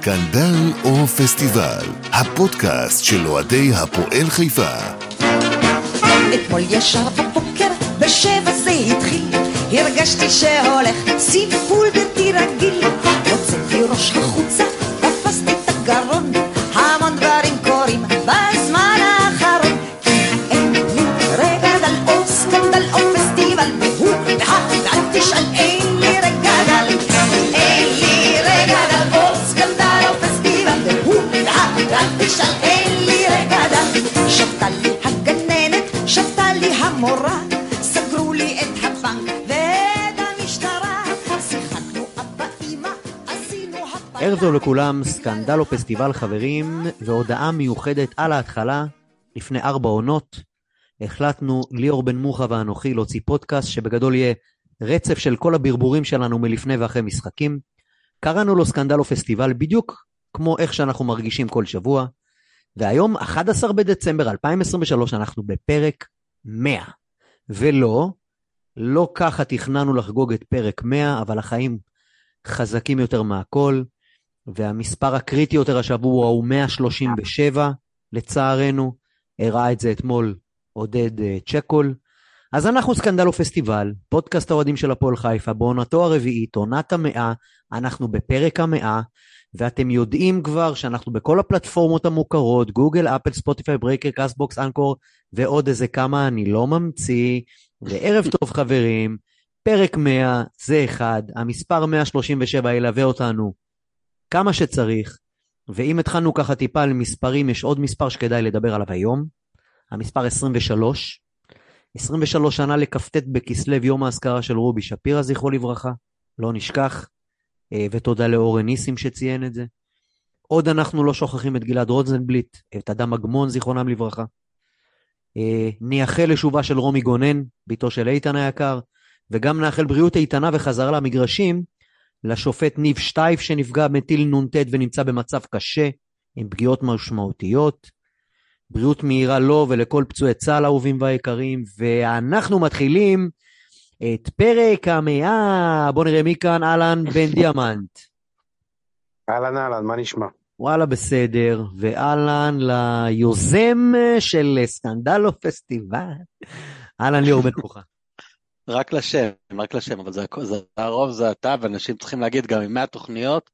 סקנדל או פסטיבל, הפודקאסט של אוהדי הפועל חיפה. אתמול ישר בבוקר, בשבע זה התחיל, הרגשתי שהולך סיפול בלתי רגיל. הוצאתי ראש החוצה, תפסתי את הגרון, תשאל, אין לי דל. שבתה לי הגננת, שבתה לי המורה, סגרו לי את הבנק ואת המשטרה. שיחקנו אבא אמא, עשינו הפלה. ערב טוב לכולם, סקנדל או פסטיבל חברים, והודעה מיוחדת על ההתחלה, לפני ארבע עונות, החלטנו, ליאור בן מוחה ואנוכי, להוציא פודקאסט שבגדול יהיה רצף של כל הברבורים שלנו מלפני ואחרי משחקים. קראנו לו סקנדל או פסטיבל בדיוק כמו איך שאנחנו מרגישים כל שבוע, והיום, 11 בדצמבר 2023, אנחנו בפרק 100. ולא, לא ככה תכננו לחגוג את פרק 100, אבל החיים חזקים יותר מהכל, והמספר הקריטי יותר השבוע הוא 137, לצערנו. הראה את זה אתמול עודד אה, צ'קול. אז אנחנו סקנדל או פסטיבל, פודקאסט האוהדים של הפועל חיפה, בעונתו הרביעית, עונת המאה, אנחנו בפרק המאה, ואתם יודעים כבר שאנחנו בכל הפלטפורמות המוכרות, גוגל, אפל, ספוטיפיי, Breaker, Castbox, Anchor, ועוד איזה כמה אני לא ממציא. וערב טוב חברים, פרק 100 זה אחד, המספר 137 ילווה אותנו כמה שצריך, ואם התחלנו ככה טיפה על מספרים, יש עוד מספר שכדאי לדבר עליו היום, המספר 23. 23 שנה לכ"ט בכסלו יום האזכרה של רובי שפירא, זכרו לברכה, לא נשכח, ותודה לאורן ניסים שציין את זה. עוד אנחנו לא שוכחים את גלעד רוזנבליט, את אדם אגמון, זיכרונם לברכה. אה, נייחל לשובה של רומי גונן, בתו של איתן היקר, וגם נאחל בריאות איתנה וחזרה למגרשים לשופט ניב שטייף שנפגע מטיל נ"ט ונמצא במצב קשה עם פגיעות משמעותיות. בריאות מהירה לו ולכל פצועי צה"ל האהובים והיקרים, ואנחנו מתחילים את פרק המאה. בואו נראה מי כאן, אהלן בן דיאמנט. אהלן אהלן, מה נשמע? וואלה בסדר, ואהלן ליוזם של סקנדלו פסטיבל. אהלן ליאור בן כוחה. רק לשם, רק לשם, אבל זה, זה הרוב זה אתה, ואנשים צריכים להגיד גם עם 100 תוכניות,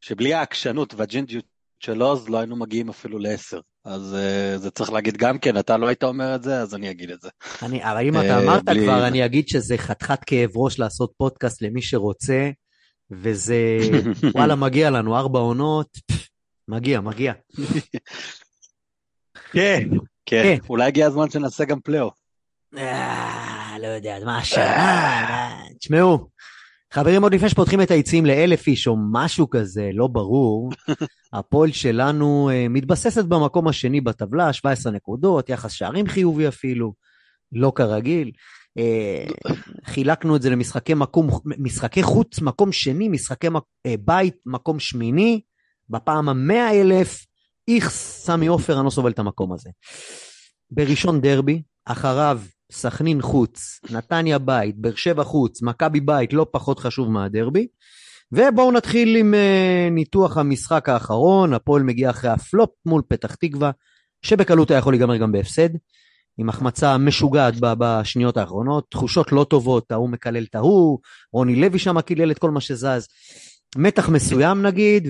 שבלי העקשנות והג'ינג'יות של עוז לא היינו מגיעים אפילו לעשר. אז uh, זה צריך להגיד גם כן, אתה לא היית אומר את זה, אז אני אגיד את זה. אני, אבל אם אתה אה, אמרת בלי- כבר, אני אגיד שזה חתיכת כאב ראש לעשות פודקאסט למי שרוצה, וזה, וואלה, מגיע לנו, ארבע עונות, מגיע, מגיע. כן, כן, כן. אולי הגיע הזמן שנעשה גם פלייאוף. אה, לא יודע, מה השנה, אה, תשמעו, חברים, עוד לפני שפותחים את היציעים לאלף איש או משהו כזה, לא ברור, הפועל שלנו אה, מתבססת במקום השני בטבלה, 17 נקודות, יחס שערים חיובי אפילו, לא כרגיל. אה, חילקנו את זה למשחקי מקום, משחקי חוץ, מקום שני, משחקי מק- אה, בית, מקום שמיני, בפעם המאה אלף, איך סמי עופר, אני לא סובל את המקום הזה. בראשון דרבי, אחריו סכנין חוץ, נתניה בית, באר שבע חוץ, מכבי בית, לא פחות חשוב מהדרבי. ובואו נתחיל עם uh, ניתוח המשחק האחרון, הפועל מגיע אחרי הפלופ מול פתח תקווה, שבקלות היה יכול להיגמר גם בהפסד, עם החמצה משוגעת בשניות האחרונות, תחושות לא טובות, ההוא מקלל את ההוא, רוני לוי שם קילל את כל מה שזז. מתח מסוים נגיד,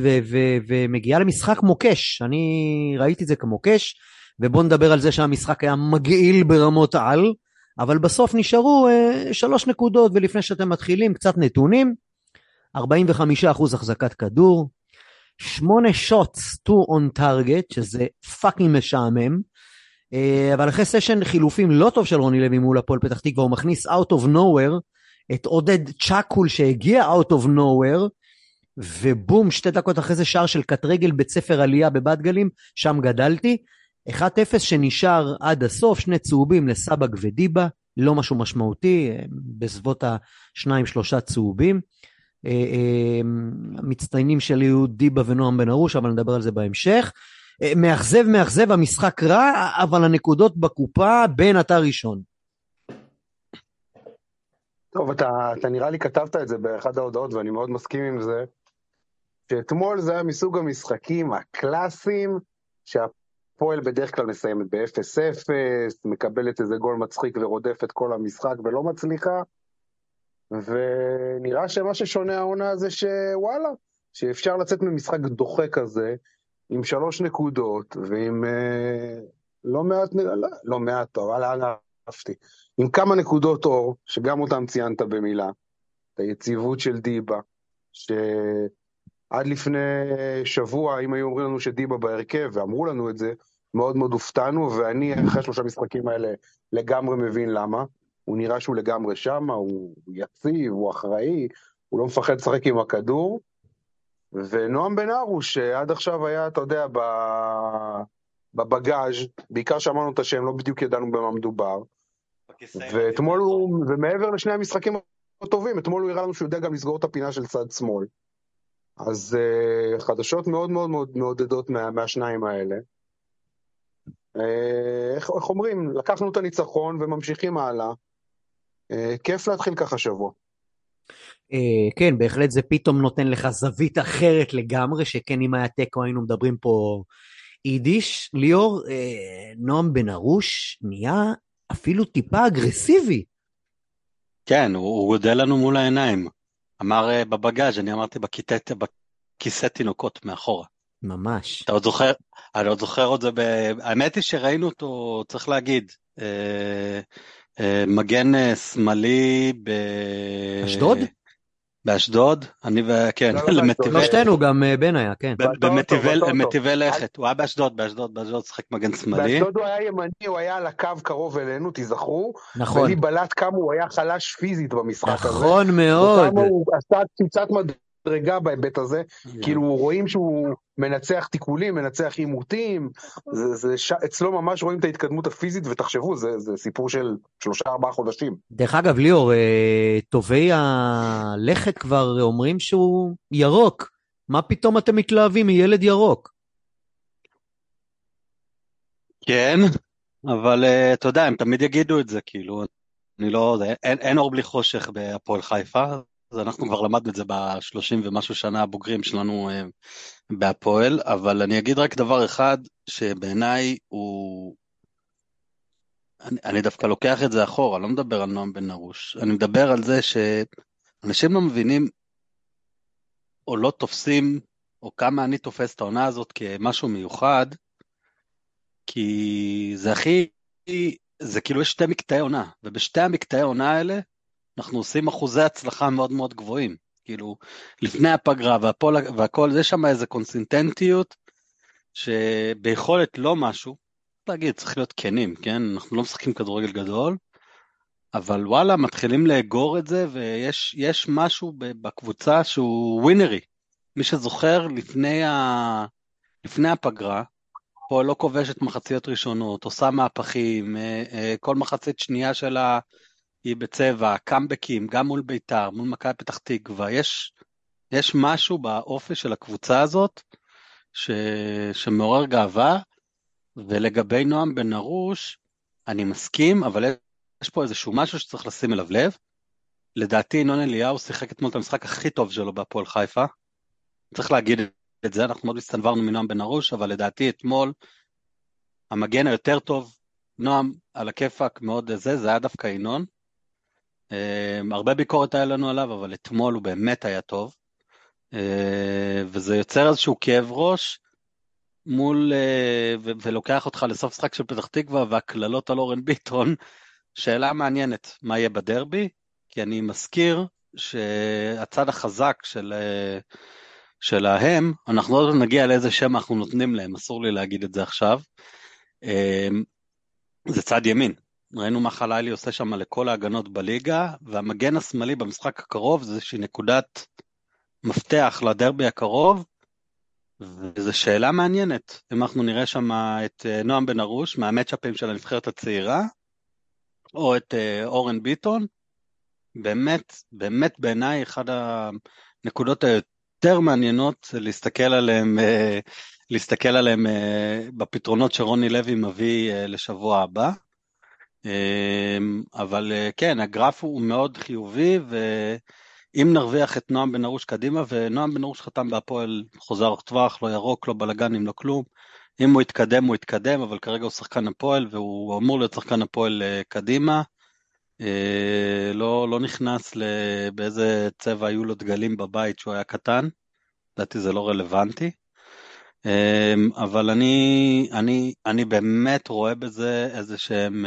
ומגיעה למשחק מוקש, אני ראיתי את זה כמוקש, ובואו נדבר על זה שהמשחק היה מגעיל ברמות על, אבל בסוף נשארו אה, שלוש נקודות, ולפני שאתם מתחילים, קצת נתונים. 45% החזקת כדור, 8 shots two on target, שזה fucking משעמם, אה, אבל אחרי סשן חילופים לא טוב של רוני לוי מול הפועל פתח תקווה, הוא מכניס out of nowhere את עודד צ'קול שהגיע out of nowhere, ובום, שתי דקות אחרי זה שער של קט רגל בית ספר עלייה בבת גלים, שם גדלתי. 1-0 שנשאר עד הסוף, שני צהובים לסבג ודיבה, לא משהו משמעותי, אה, בסביבות השניים שלושה צהובים. אה, אה, המצטיינים שלי היו דיבה ונועם בן ארוש, אבל נדבר על זה בהמשך. אה, מאכזב, מאכזב, המשחק רע, אבל הנקודות בקופה, בן אתה ראשון. טוב, אתה, אתה נראה לי כתבת את זה באחד ההודעות, ואני מאוד מסכים עם זה. שאתמול זה היה מסוג המשחקים הקלאסיים, שהפועל בדרך כלל מסיימת ב-0-0, מקבלת איזה גול מצחיק ורודפת כל המשחק ולא מצליחה, ונראה שמה ששונה העונה זה שוואלה, שאפשר לצאת ממשחק דוחה כזה, עם שלוש נקודות, ועם אה, לא מעט, לא, לא מעט, אבל אהבתי, עם כמה נקודות אור, שגם אותם ציינת במילה, את היציבות של דיבה, שעד לפני שבוע, אם היו אומרים לנו שדיבה בהרכב, ואמרו לנו את זה, מאוד מאוד הופתענו, ואני אחרי שלושה משחקים האלה לגמרי מבין למה. הוא נראה שהוא לגמרי שם, הוא יציב, הוא אחראי, הוא לא מפחד לשחק עם הכדור. ונועם בן ארוש, שעד עכשיו היה, אתה יודע, בבגאז', בעיקר שמענו את השם, לא בדיוק ידענו במה מדובר. ואתמול הוא, ומעבר לשני המשחקים הטובים, אתמול הוא הראה לנו שהוא יודע גם לסגור את הפינה של צד שמאל. אז uh, חדשות מאוד מאוד מאוד מעודדות מה, מהשניים האלה. Uh, איך, איך אומרים? לקחנו את הניצחון וממשיכים הלאה. Uh, כיף להתחיל ככה שבוע. Uh, כן, בהחלט זה פתאום נותן לך זווית אחרת לגמרי, שכן אם היה תיקו היינו מדברים פה יידיש. ליאור, uh, נועם בן ארוש נהיה אפילו טיפה אגרסיבי. כן, הוא, הוא גודל לנו מול העיניים. אמר uh, בבגאז', אני אמרתי בכיתת, בכיסא תינוקות מאחורה. ממש. אתה עוד זוכר, אני עוד זוכר את זה, ב... האמת היא שראינו אותו, צריך להגיד, אה, אה, מגן אה, שמאלי ב... אשדוד? באשדוד, אני ו... כן, לא, לא, למטיבי... לא, שלושתנו, גם אה, בן היה, כן. במטיבי לכת, הוא היה באשדוד, באשדוד, באשדוד שיחק מגן שמאלי. באשדוד הוא היה ימני, הוא היה על הקו קרוב אלינו, תיזכרו. נכון, ולי בלט כמה הוא היה חלש פיזית במשחק הזה. נכון מאוד. וכמה הוא עשה קפיצת מדרגה בהיבט הזה. כאילו רואים שהוא מנצח תיקולים, מנצח עימותים, זה, זה ש... אצלו ממש רואים את ההתקדמות הפיזית, ותחשבו, זה, זה סיפור של שלושה ארבעה חודשים. דרך אגב, ליאור, אה, טובי הלכת כבר אומרים שהוא ירוק. מה פתאום אתם מתלהבים מילד ירוק? כן, אבל אה, אתה יודע, הם תמיד יגידו את זה, כאילו, אני לא, אין אור בלי חושך בהפועל חיפה, אז אנחנו כבר למדנו את זה בשלושים ומשהו שנה הבוגרים שלנו אה, בהפועל, אבל אני אגיד רק דבר אחד, שבעיניי הוא... אני, אני דווקא לוקח את זה אחורה, לא מדבר על נועם בן ארוש, אני מדבר על זה שאנשים לא מבינים או לא תופסים, או כמה אני תופס את העונה הזאת כמשהו מיוחד, כי זה הכי, זה כאילו יש שתי מקטעי עונה, ובשתי המקטעי עונה האלה אנחנו עושים אחוזי הצלחה מאוד מאוד גבוהים. כאילו, לפני הפגרה והפול, והכל, יש שם איזה קונסיסטנטיות שביכולת לא משהו, להגיד, צריך להיות כנים, כן? אנחנו לא משחקים כדורגל גדול, אבל וואלה, מתחילים לאגור את זה, ויש יש משהו בקבוצה שהוא ווינרי. מי שזוכר, לפני, ה... לפני הפגרה, פה לא כובשת מחציות ראשונות, עושה מהפכים, אה, אה, כל מחצית שנייה שלה היא בצבע, קאמבקים, גם מול בית"ר, מול מכבי פתח תקווה, יש, יש משהו באופי של הקבוצה הזאת ש, שמעורר גאווה, ולגבי נועם בן ארוש, אני מסכים, אבל יש פה איזשהו משהו שצריך לשים אליו לב. לדעתי ינון אליהו שיחק אתמול את המשחק הכי טוב שלו בהפועל חיפה. צריך להגיד את זה, אנחנו מאוד הסתנוורנו מנועם בן ארוש, אבל לדעתי אתמול המגן היותר טוב, נועם על הכיפאק מאוד זה, זה היה דווקא ינון. אה, הרבה ביקורת היה לנו עליו, אבל אתמול הוא באמת היה טוב. אה, וזה יוצר איזשהו כאב ראש מול, ו- ולוקח אותך לסוף משחק של פתח תקווה והקללות על אורן ביטון. שאלה מעניינת, מה יהיה בדרבי? כי אני מזכיר שהצד החזק של, אה, שלהם, אנחנו עוד נגיע לאיזה שם אנחנו נותנים להם, אסור לי להגיד את זה עכשיו. זה צד ימין. ראינו מה חלילי עושה שם לכל ההגנות בליגה, והמגן השמאלי במשחק הקרוב זה איזושהי נקודת מפתח לדרבי הקרוב, וזו שאלה מעניינת, אם אנחנו נראה שם את אה, נועם בן ארוש מהמצ'אפים של הנבחרת הצעירה, או את אה, אורן ביטון, באמת, באמת בעיניי אחד הנקודות היותר מעניינות זה להסתכל עליהם, אה, להסתכל עליהם בפתרונות שרוני לוי מביא לשבוע הבא. אה, אבל אה, כן, הגרף הוא מאוד חיובי, אם נרוויח את נועם בן ארוש קדימה, ונועם בן ארוש חתם בהפועל חוזה ארוך טווח, לא ירוק, לא בלאגנים, לא כלום. אם הוא יתקדם, הוא יתקדם, אבל כרגע הוא שחקן הפועל, והוא אמור להיות שחקן הפועל אה, קדימה. אה, לא, לא נכנס באיזה צבע היו לו דגלים בבית שהוא היה קטן, לדעתי זה לא רלוונטי. אה, אבל אני, אני, אני באמת רואה בזה איזה שהם,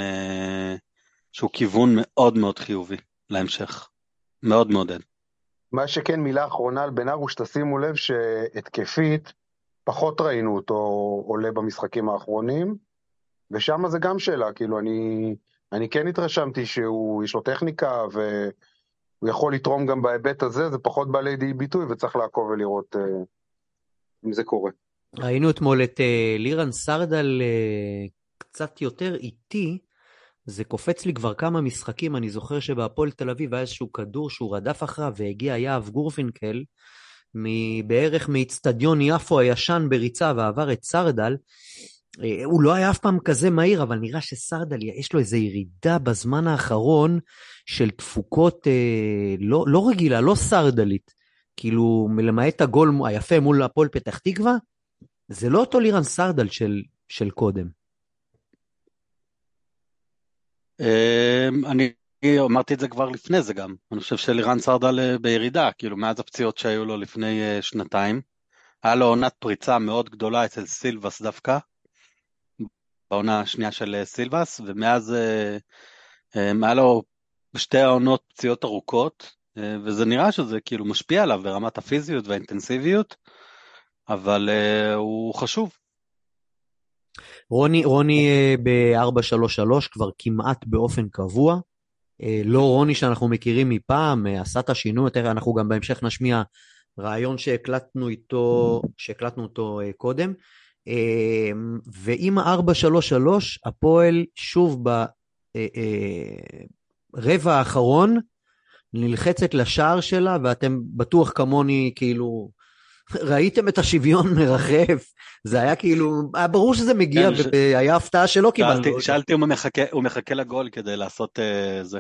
שהוא כיוון מאוד מאוד חיובי להמשך. מאוד מעודד. מה שכן, מילה אחרונה על בן ארוש, תשימו לב שהתקפית, פחות ראינו אותו עולה במשחקים האחרונים, ושם זה גם שאלה, כאילו, אני, אני כן התרשמתי שהוא, יש לו טכניקה, והוא יכול לתרום גם בהיבט הזה, זה פחות בא לידי ביטוי, וצריך לעקוב ולראות אה, אם זה קורה. ראינו אתמול את אה, לירן סרדל אה, קצת יותר איטי, זה קופץ לי כבר כמה משחקים, אני זוכר שבהפועל תל אביב היה איזשהו כדור שהוא רדף אחריו והגיע יהב גורפינקל, בערך מאיצטדיון יפו הישן בריצה ועבר את סרדל. אה, הוא לא היה אף פעם כזה מהיר, אבל נראה שסרדל, יש לו איזו ירידה בזמן האחרון של תפוקות אה, לא, לא רגילה, לא סרדלית. כאילו, למעט הגול היפה מול הפועל פתח תקווה, זה לא אותו לירן סרדל של, של קודם. אמ, אני אמרתי את זה כבר לפני זה גם, אני חושב שלירן סרדל אה, בירידה, כאילו מאז הפציעות שהיו לו לפני אה, שנתיים. היה לו עונת פריצה מאוד גדולה אצל סילבס דווקא, בעונה השנייה של אה, סילבס, ומאז אמ, היה לו בשתי העונות פציעות ארוכות, וזה נראה שזה כאילו משפיע עליו ברמת הפיזיות והאינטנסיביות, אבל הוא חשוב, רוני, רוני אה, ב-433 כבר כמעט באופן קבוע. אה, לא רוני שאנחנו מכירים מפעם, אה, עשה את השינוי, יותר, אנחנו גם בהמשך נשמיע רעיון שהקלטנו איתו, שהקלטנו אותו קודם. ועם ה-433, הפועל שוב ברבע האחרון נלחצת לשער שלה, ואתם בטוח כמוני, כאילו, ראיתם את השוויון מרחף, זה היה כאילו, היה ברור שזה מגיע, כן, והיה הפתעה שלא קיבלנו. שאלתי אם הוא מחכה לגול כדי לעשות uh, זה.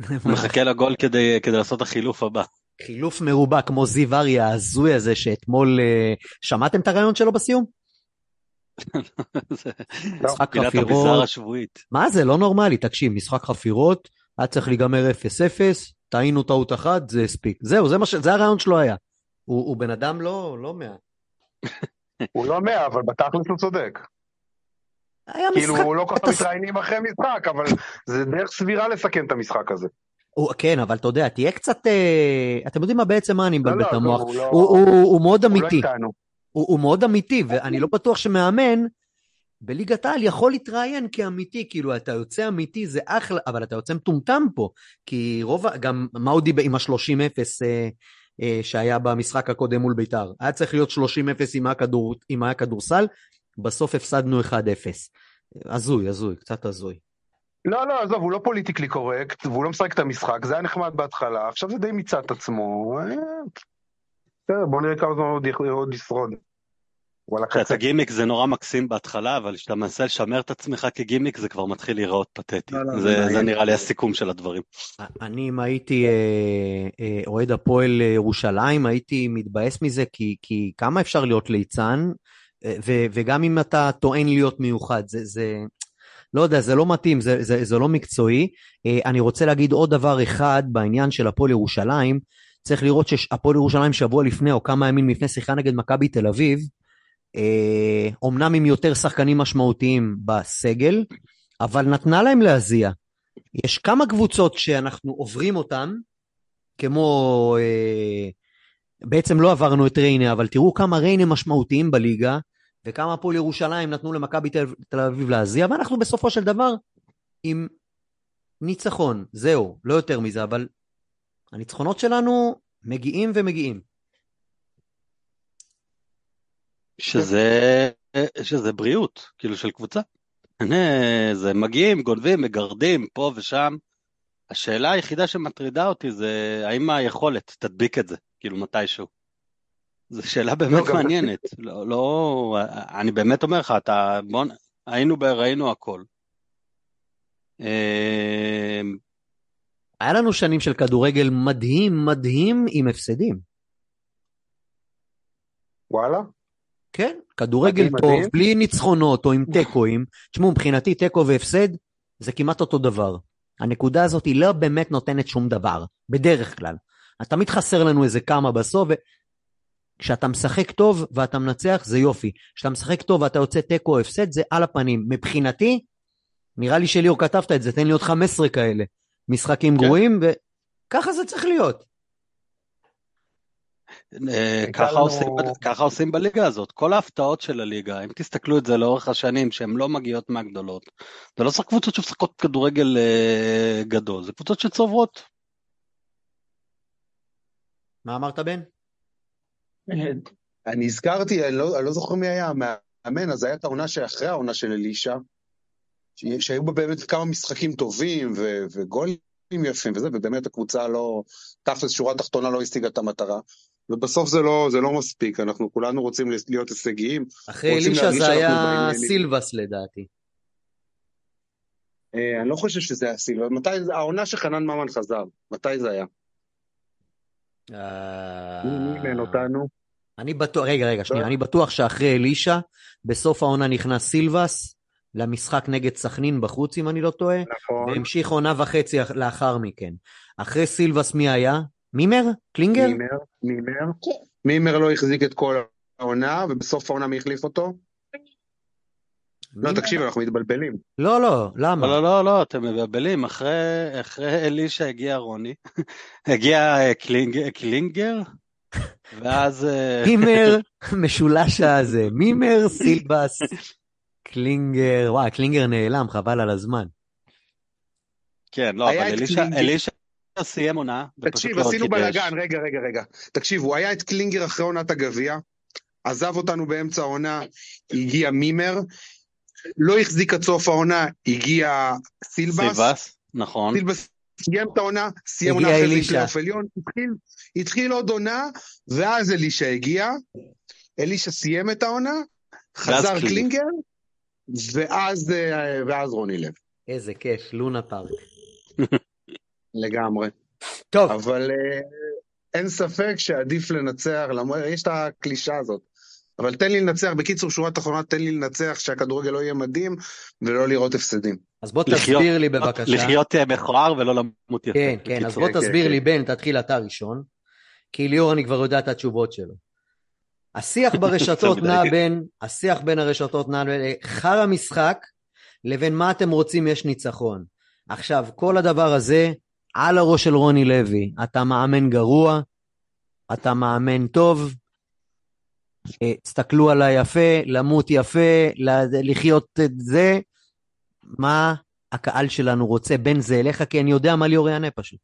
הוא מחכה לגול כדי, כדי לעשות החילוף הבא. חילוף מרובע כמו זיו אריה ההזוי הזה שאתמול, uh, שמעתם את הרעיון שלו בסיום? משחק חפירות. מה זה, לא נורמלי, תקשיב, משחק חפירות, היה צריך להיגמר 0-0, טעינו טעות אחת, זה הספיק. זהו, זה, ש... זה הרעיון שלו היה. הוא, הוא בן אדם לא, לא מאה. הוא לא מאה, אבל בתכלס הוא צודק. היה כאילו, משחק... כאילו, הוא לא כל כך מתראיינים אחרי משחק, אבל זה דרך סבירה לסכם את המשחק הזה. הוא, כן, אבל אתה יודע, תהיה קצת... אה, אתם יודעים מה בעצם מה אני מבלבל לא, את לא, המוח? הוא, לא, הוא, הוא, הוא, מאוד אמיתי. הוא, לא הוא, הוא מאוד אמיתי, ואני לא בטוח שמאמן בליגת העל יכול להתראיין כאמיתי, כאילו אתה יוצא אמיתי זה אחלה, אבל אתה יוצא מטומטם פה, כי רוב, גם מה הוא דיבר עם ה-30-0 אה, שהיה במשחק הקודם מול בית"ר. היה צריך להיות 30-0 אם היה, כדור, אם היה כדורסל, בסוף הפסדנו 1-0. הזוי, הזוי, קצת הזוי. לא, לא, עזוב, הוא לא פוליטיקלי קורקט, והוא לא משחק את המשחק, זה היה נחמד בהתחלה, עכשיו זה די מיצה את עצמו. אה, בסדר, בוא נראה כמה זמן עוד ישרוד. אתה גימיק זה נורא מקסים בהתחלה, אבל כשאתה מנסה לשמר את עצמך כגימיק זה כבר מתחיל להיראות פתטי. לא, לא, זה, זה נראה לי הסיכום של הדברים. אני אם הייתי אה, אה, אוהד הפועל ירושלים, הייתי מתבאס מזה, כי, כי כמה אפשר להיות ליצן, אה, ו, וגם אם אתה טוען להיות מיוחד, זה, זה, לא יודע, זה לא מתאים, זה, זה, זה לא מקצועי. אני רוצה להגיד עוד דבר אחד בעניין של הפועל ירושלים, צריך לראות שהפועל ירושלים שבוע לפני או כמה ימים לפני שיחה נגד מכבי תל אביב, אומנם אה, עם יותר שחקנים משמעותיים בסגל, אבל נתנה להם להזיע. יש כמה קבוצות שאנחנו עוברים אותן, כמו, אה, בעצם לא עברנו את ריינה, אבל תראו כמה ריינה משמעותיים בליגה, וכמה הפועל ירושלים נתנו למכבי תל, תל אביב להזיע, ואנחנו בסופו של דבר עם ניצחון, זהו, לא יותר מזה, אבל הניצחונות שלנו מגיעים ומגיעים. שזה, שזה בריאות, כאילו של קבוצה. זה מגיעים, גונבים, מגרדים, פה ושם. השאלה היחידה שמטרידה אותי זה האם היכולת תדביק את זה, כאילו מתישהו. זו שאלה באמת לא, מעניינת. לא, לא, אני באמת אומר לך, אתה, בוא, היינו, ראינו הכל. אמ, היה לנו שנים של כדורגל מדהים, מדהים עם הפסדים. וואלה? כן, כדורגל מדהים, טוב, מדהים. בלי ניצחונות או עם תיקואים. תשמעו, מבחינתי תיקו והפסד זה כמעט אותו דבר. הנקודה הזאת היא לא באמת נותנת שום דבר, בדרך כלל. תמיד חסר לנו איזה כמה בסוף, וכשאתה משחק טוב ואתה מנצח זה יופי. כשאתה משחק טוב ואתה יוצא תיקו או הפסד זה על הפנים. מבחינתי, נראה לי שליאור כתבת את זה, תן לי עוד 15 כאלה. משחקים כן. גרועים, וככה זה צריך להיות. אה, הייתה ככה לנו- עושים, ככה עושים בליגה הזאת. כל ההפתעות של הליגה, אם תסתכלו את זה לאורך השנים, שהן לא מגיעות מהגדולות, זה לא רק קבוצות שמשחקות כדורגל אה, גדול, זה קבוצות שצוברות. מה אמרת בן? אני הזכרתי, אני לא, אני לא זוכר מי היה המאמן, אז את העונה שאחרי העונה של אלישע, שהיו בה באמת כמה משחקים טובים ו, וגולים יפים וזה, ובאמת הקבוצה לא, תכלס שורה תחתונה לא השיגה את המטרה. ובסוף זה לא, זה לא מספיק, אנחנו כולנו רוצים להיות הישגיים. אחרי אלישע זה היה. סילבס לדעתי. אה, אני לא חושב שזה היה סילבה. מתי, זה- העונה שחנן ממן חזר, מתי זה היה? אה, מי מי אימן אותנו? אני בטוח, רגע, רגע, שנייה, לא. אני בטוח שאחרי אלישע, בסוף העונה נכנס סילבס למשחק נגד סכנין בחוץ, אם אני לא טועה, נכון. והמשיך עונה וחצי אח- לאחר מכן. אחרי סילבס מי היה? מימר? קלינגר? מימר, מימר. מימר לא החזיק את כל העונה, ובסוף העונה מי החליף אותו? לא? תקשיב, אנחנו מתבלבלים. לא, לא, למה? לא, לא, לא, אתם מבלבלים, אחרי, אחרי אלישע הגיע רוני, הגיע אה, קלינג, קלינגר, ואז... אה, מימר, משולש הזה, מימר, סילבס, קלינגר, וואי, קלינגר נעלם, חבל על הזמן. כן, לא, אבל אלישע. אלישע סיים עונה, ופשוט תקשיב, לא עשינו. בלאגן, רגע, רגע, רגע. תקשיב, הוא היה את קלינגר אחרי עונת הגביע, עזב אותנו באמצע העונה, הגיע מימר, לא החזיק עד סוף העונה, הגיע סילבס. סילבס, נכון. סילבס סיים את העונה, סיים עונה אחרי זה. פלייאוף עליון, התחיל, התחיל עוד עונה, ואז אלישע הגיע, אלישע סיים את העונה, חזר קלינגר. קלינגר, ואז, אה, ואז רוני לב, איזה כיף, לונה פארק. לגמרי. טוב, אבל אה, אין ספק שעדיף לנצח, למרות, יש את הקלישה הזאת. אבל תן לי לנצח, בקיצור, שורה תחתונה, תן לי לנצח, שהכדורגל לא יהיה מדהים, ולא לראות הפסדים. אז בוא לחיות- תסביר לי בבקשה. לחיות אה, מכוער ולא למות יפה. כן, כן, אז. בוא כן, תסביר כן, לי, כן. בן, תתחיל אתה ראשון, כי ליאור אני כבר יודע את התשובות שלו. השיח ברשתות נע. בין, השיח בין הרשתות נע בין חרא משחק לבין מה אתם רוצים יש ניצחון. עכשיו, כל הדבר הזה על הראש של רוני לוי. אתה מאמן גרוע, אתה מאמן טוב, אה, תסתכלו עליי יפה, למות יפה, לחיות את זה. מה הקהל שלנו רוצה בין זה אליך, כי אני יודע מה ליאור יענה פשוט.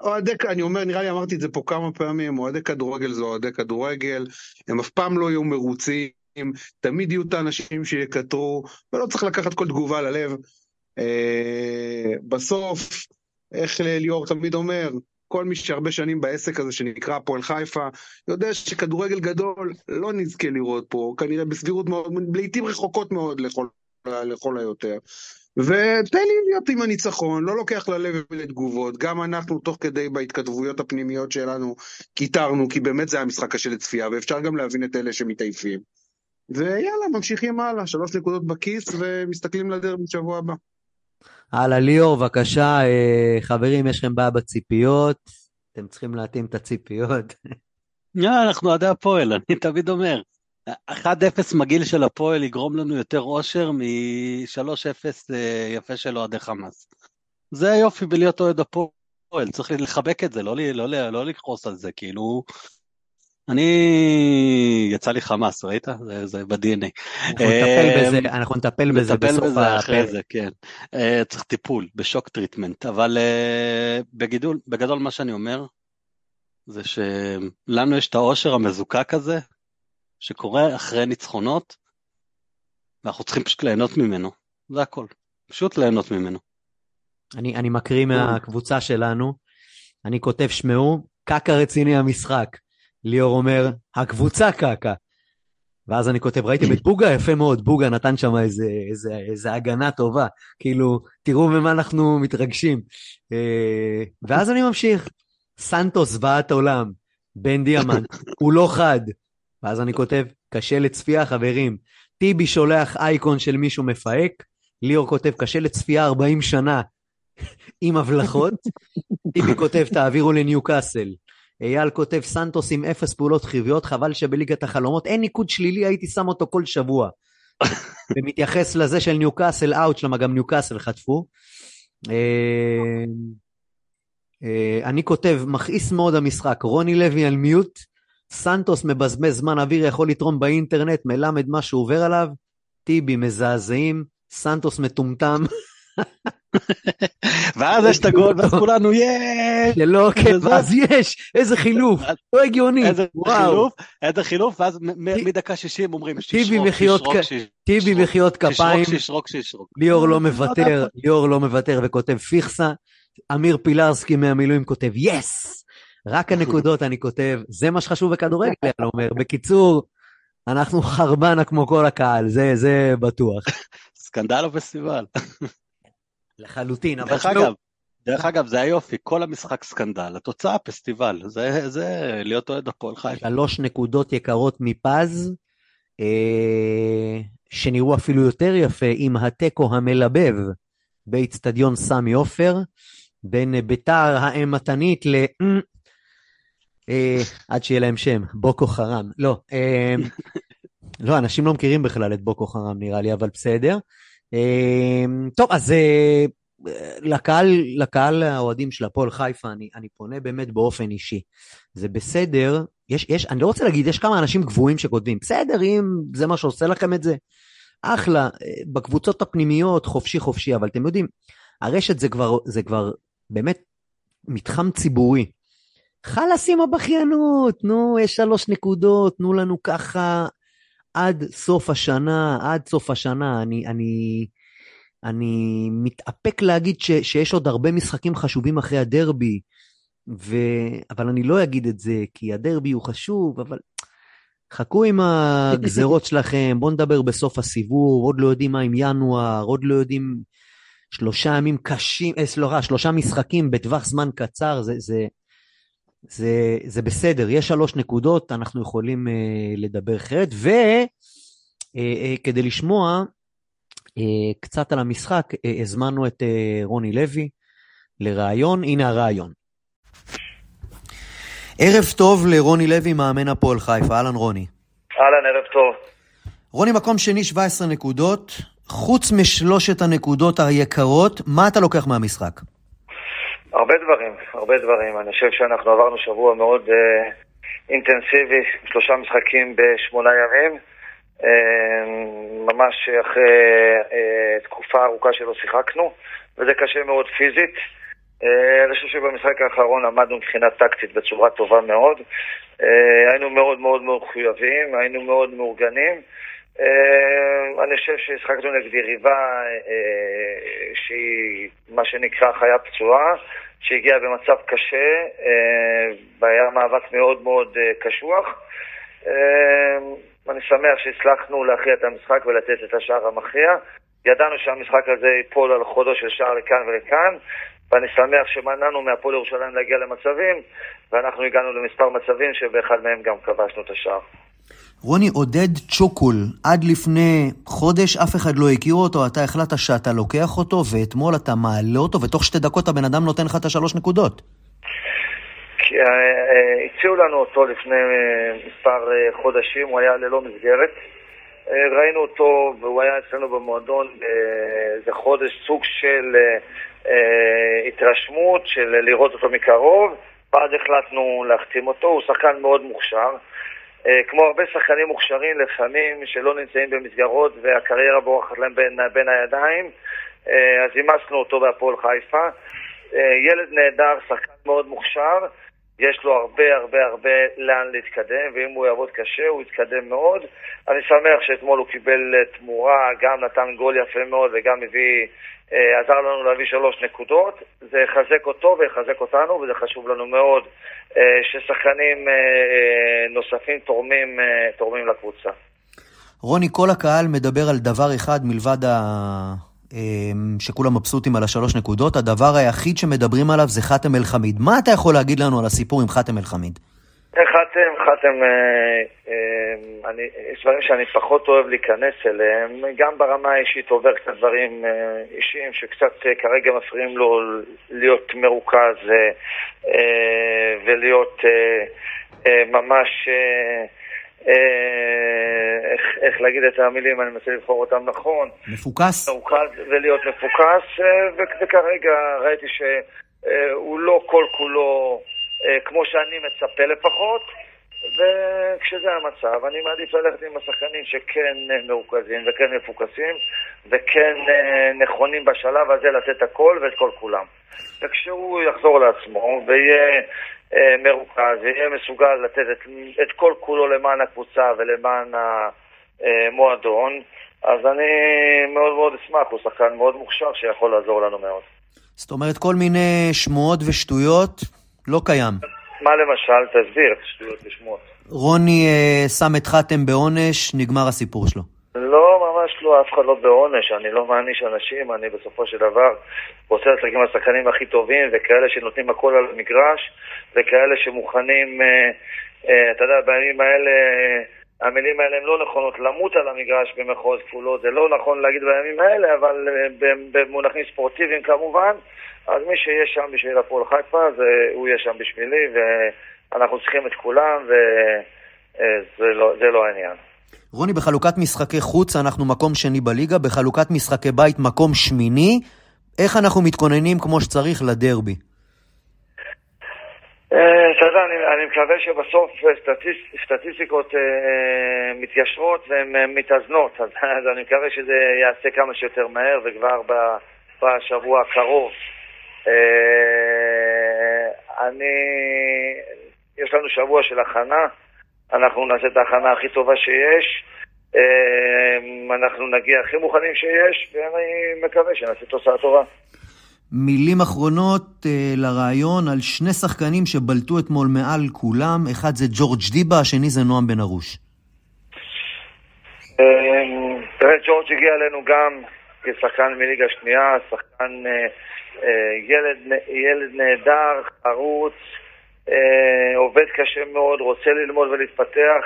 אוהדי, אני אומר, נראה לי אמרתי את זה פה כמה פעמים, אוהדי כדורגל זה אוהדי כדורגל, הם אף פעם לא יהיו מרוצים, תמיד יהיו את האנשים שיקטרו, ולא צריך לקחת כל תגובה ללב. אה, בסוף, איך ליאור תמיד אומר, כל מי שהרבה שנים בעסק הזה שנקרא הפועל חיפה, יודע שכדורגל גדול לא נזכה לראות פה, כנראה בסבירות מאוד, לעיתים רחוקות מאוד לכל, לכל היותר. ותן לי להיות עם הניצחון, לא לוקח ללב ולתגובות. גם אנחנו, תוך כדי בהתכתבויות הפנימיות שלנו, קיטרנו, כי באמת זה היה משחק קשה לצפייה, ואפשר גם להבין את אלה שמתעייפים. ויאללה, ממשיכים הלאה, שלוש נקודות בכיס, ומסתכלים לדרך בשבוע הבא. הלאה, ליאור, בבקשה, אה, חברים, יש לכם בעיה בציפיות, אתם צריכים להתאים את הציפיות. לא, אנחנו אוהדי הפועל, אני תמיד אומר. 1-0 מגעיל של הפועל יגרום לנו יותר אושר מ-3-0 אה, יפה של אוהדי חמאס. זה היופי בלהיות אוהד הפועל, צריך לחבק את זה, לא, לא, לא לכעוס על זה, כאילו... אני... יצא לי חמאס, ראית? זה, זה ב-DNA. אנחנו נטפל אה, בזה, אנחנו נטפל בזה נטפל בסוף בזה אחרי. זה, כן. Uh, צריך טיפול, ב shock treatment, אבל uh, בגידול, בגדול מה שאני אומר, זה שלנו יש את העושר המזוקק הזה, שקורה אחרי ניצחונות, ואנחנו צריכים פשוט ליהנות ממנו, זה הכל, פשוט ליהנות ממנו. אני, אני מקריא מהקבוצה שלנו, אני כותב, שמעו, קקה רציני המשחק. ליאור אומר, הקבוצה קקה. ואז אני כותב, ראיתם את בוגה? יפה מאוד, בוגה נתן שם איזה, איזה, איזה הגנה טובה. כאילו, תראו ממה אנחנו מתרגשים. אה, ואז אני ממשיך, סנטוס זוועת עולם, בן דיאמנט, הוא לא חד. ואז אני כותב, קשה לצפייה, חברים. טיבי שולח אייקון של מישהו מפהק, ליאור כותב, קשה לצפייה 40 שנה עם הבלחות. טיבי כותב, תעבירו לניוקאסל. אייל כותב, סנטוס עם אפס פעולות חיוביות, חבל שבליגת החלומות אין ניקוד שלילי, הייתי שם אותו כל שבוע. ומתייחס לזה של ניוקאסל out, למה גם ניוקאסל חטפו. אה, אה, אני כותב, מכעיס מאוד המשחק, רוני לוי על מיוט, סנטוס מבזבז זמן אוויר, יכול לתרום באינטרנט, מלמד מה שהוא עובר עליו, טיבי מזעזעים, סנטוס מטומטם. ואז יש את הגול, ואז כולנו יש! שלא, כן, אז יש, איזה חילוף, לא הגיוני, איזה וואו. חילוף, איזה חילוף, ואז מדקה 60 אומרים שישרוק, שישרוק, שישרוק, טיבי מחיאות כפיים, שישרוק, שישרוק, שישרוק. ליאור לא מוותר, ליאור לא מוותר וכותב פיכסה, אמיר פילרסקי מהמילואים כותב yes! רק הנקודות אני כותב, זה מה שחשוב בכדורגל, אני אומר. בקיצור, אנחנו חרבנה כמו כל הקהל, זה, זה בטוח. סקנדל או פסטיבל? לחלוטין, אבל דרך אגב, דרך אגב, זה היופי, כל המשחק סקנדל, התוצאה פסטיבל, זה, זה להיות אוהד הפועל חיפה. שלוש נקודות יקרות מפז, אה, שנראו אפילו יותר יפה עם התיקו המלבב באיצטדיון סמי עופר, בין ביתר האימתנית ל... אה, עד שיהיה להם שם, בוקו חרם. לא, אה, לא, אנשים לא מכירים בכלל את בוקו חרם נראה לי, אבל בסדר. אה, טוב, אז אה, לקהל, לקהל האוהדים של הפועל חיפה, אני, אני פונה באמת באופן אישי. זה בסדר, יש, יש, אני לא רוצה להגיד, יש כמה אנשים גבוהים שכותבים, בסדר, אם זה מה שעושה לכם את זה, אחלה, אה, בקבוצות הפנימיות, חופשי חופשי, אבל אתם יודעים, הרשת זה כבר, זה כבר באמת מתחם ציבורי. חלאס עם הבכיינות, נו, יש שלוש נקודות, תנו לנו ככה עד סוף השנה, עד סוף השנה. אני, אני, אני מתאפק להגיד ש, שיש עוד הרבה משחקים חשובים אחרי הדרבי, ו... אבל אני לא אגיד את זה, כי הדרבי הוא חשוב, אבל חכו עם הגזרות שלכם, בואו נדבר בסוף הסיבוב, עוד לא יודעים מה עם ינואר, עוד לא יודעים שלושה ימים קשים, אה, סליחה, שלושה משחקים בטווח זמן קצר, זה, זה, זה, זה בסדר, יש שלוש נקודות, אנחנו יכולים אה, לדבר אחרת, וכדי אה, אה, לשמוע אה, קצת על המשחק, אה, הזמנו את אה, רוני לוי לראיון, הנה הראיון. ערב טוב לרוני לוי, מאמן הפועל חיפה, אהלן רוני. אהלן, ערב טוב. רוני, מקום שני, 17 נקודות. חוץ משלושת הנקודות היקרות, מה אתה לוקח מהמשחק? הרבה דברים, הרבה דברים. אני חושב שאנחנו עברנו שבוע מאוד אה, אינטנסיבי, שלושה משחקים בשמונה ימים. אה, ממש אחרי אה, תקופה ארוכה שלא שיחקנו, וזה קשה מאוד פיזית. אה, אני חושב שבמשחק האחרון עמדנו מבחינה טקטית בצורה טובה מאוד. אה, היינו מאוד מאוד מחויבים, היינו מאוד מאורגנים. אה, אני חושב שהשחקנו נגד יריבה אה, שהיא מה שנקרא חיה פצועה, שהגיעה במצב קשה, אה, והיה מאבק מאוד מאוד קשוח. אני שמח שהצלחנו להכריע את המשחק ולתת את השער המכריע. ידענו שהמשחק הזה ייפול על חודו של שער לכאן ולכאן, ואני שמח שמנענו מהפועל ירושלים להגיע למצבים, ואנחנו הגענו למספר מצבים שבאחד מהם גם כבשנו את השער. רוני, עודד צ'וקול, עד לפני חודש אף אחד לא הכיר אותו, אתה החלטת שאתה לוקח אותו, ואתמול אתה מעלה אותו, ותוך שתי דקות הבן אדם נותן לך את השלוש נקודות. אה, אה, הציעו לנו אותו לפני אה, מספר חודשים, הוא היה ללא מסגרת. ראינו אותו, והוא היה אצלנו במועדון באיזה חודש, סוג של התרשמות, של לראות אותו מקרוב, ואז החלטנו להחתים אותו, הוא שחקן מאוד מוכשר. אה, כמו הרבה שחקנים מוכשרים לפעמים שלא נמצאים במסגרות והקריירה בורחת להם בין, בין הידיים, אה, אז אימצנו אותו בהפועל חיפה. אה, ילד נהדר, שחקן מאוד מוכשר, יש לו הרבה הרבה הרבה לאן להתקדם, ואם הוא יעבוד קשה הוא יתקדם מאוד. אני שמח שאתמול הוא קיבל אה, תמורה, גם נתן גול יפה מאוד וגם הביא, אה, עזר לנו להביא שלוש נקודות. זה יחזק אותו ויחזק אותנו, וזה חשוב לנו מאוד אה, ששחקנים נוספים תורמים, תורמים לקבוצה. רוני, כל הקהל מדבר על דבר אחד מלבד ה... אמ, שכולם מבסוטים על השלוש נקודות, הדבר היחיד שמדברים עליו זה חאתם אל-חמיד. מה אתה יכול להגיד לנו על הסיפור עם חאתם אל-חמיד? חאתם, חאתם, אה, אה, אני, יש דברים שאני פחות אוהב להיכנס אליהם, גם ברמה האישית עובר קצת דברים אה, אישיים שקצת כרגע מפריעים לו להיות מרוכז ולהיות ממש... אה, איך, איך להגיד את המילים, אני מנסה לבחור אותם נכון. מפוקס. מרוכז ולהיות מפוקס, אה, וכרגע ראיתי שהוא לא כל כולו כמו שאני מצפה לפחות, וכשזה המצב, אני מעדיף ללכת עם השחקנים שכן מרוכזים וכן מפוקסים, וכן נכונים בשלב הזה לתת הכל ואת כל כולם. וכשהוא יחזור לעצמו ויהיה אה, מרוכז ויהיה מסוגל לתת את, את כל כולו למען הקבוצה ולמען המועדון, אז אני מאוד מאוד אשמח, הוא שחקן מאוד מוכשר שיכול לעזור לנו מאוד. זאת אומרת, כל מיני שמועות ושטויות לא קיים. מה למשל? תסביר את השטויות ושמועות. רוני אה, שם את חתם בעונש, נגמר הסיפור שלו. לא, ממש לא, אף אחד לא בעונש, אני לא מעניש אנשים, אני בסופו של דבר רוצה לשחק עם השחקנים הכי טובים וכאלה שנותנים הכל על המגרש וכאלה שמוכנים, אה, אה, אתה יודע, בימים האלה, המילים האלה הן לא נכונות, למות על המגרש במחוז כפולות, זה לא נכון להגיד בימים האלה, אבל אה, במונחים ספורטיביים כמובן, אז מי שיהיה שם בשביל הפועל חיפה, הוא יהיה שם בשבילי, ואנחנו צריכים את כולם, וזה לא, לא העניין. רוני, בחלוקת משחקי חוץ אנחנו מקום שני בליגה, בחלוקת משחקי בית מקום שמיני. איך אנחנו מתכוננים כמו שצריך לדרבי? אה, אתה יודע, אני מקווה שבסוף סטטיסטיקות אה, מתיישרות והן מתאזנות, אז אני מקווה שזה יעשה כמה שיותר מהר וכבר בשבוע הקרוב. אה, אני, יש לנו שבוע של הכנה. אנחנו נעשה את ההכנה הכי טובה שיש, אמ, אנחנו נגיע הכי מוכנים שיש, ואני מקווה שנעשה תוצאה טובה. מילים אחרונות אה, לרעיון על שני שחקנים שבלטו אתמול מעל כולם, אחד זה ג'ורג' דיבה, השני זה נועם בן ארוש. אמ, תראה, ג'ורג' הגיע אלינו גם כשחקן מליגה שנייה, שחקן אה, אה, ילד, ילד נהדר, חרוץ, אה, עובד קשה מאוד, רוצה ללמוד ולהתפתח.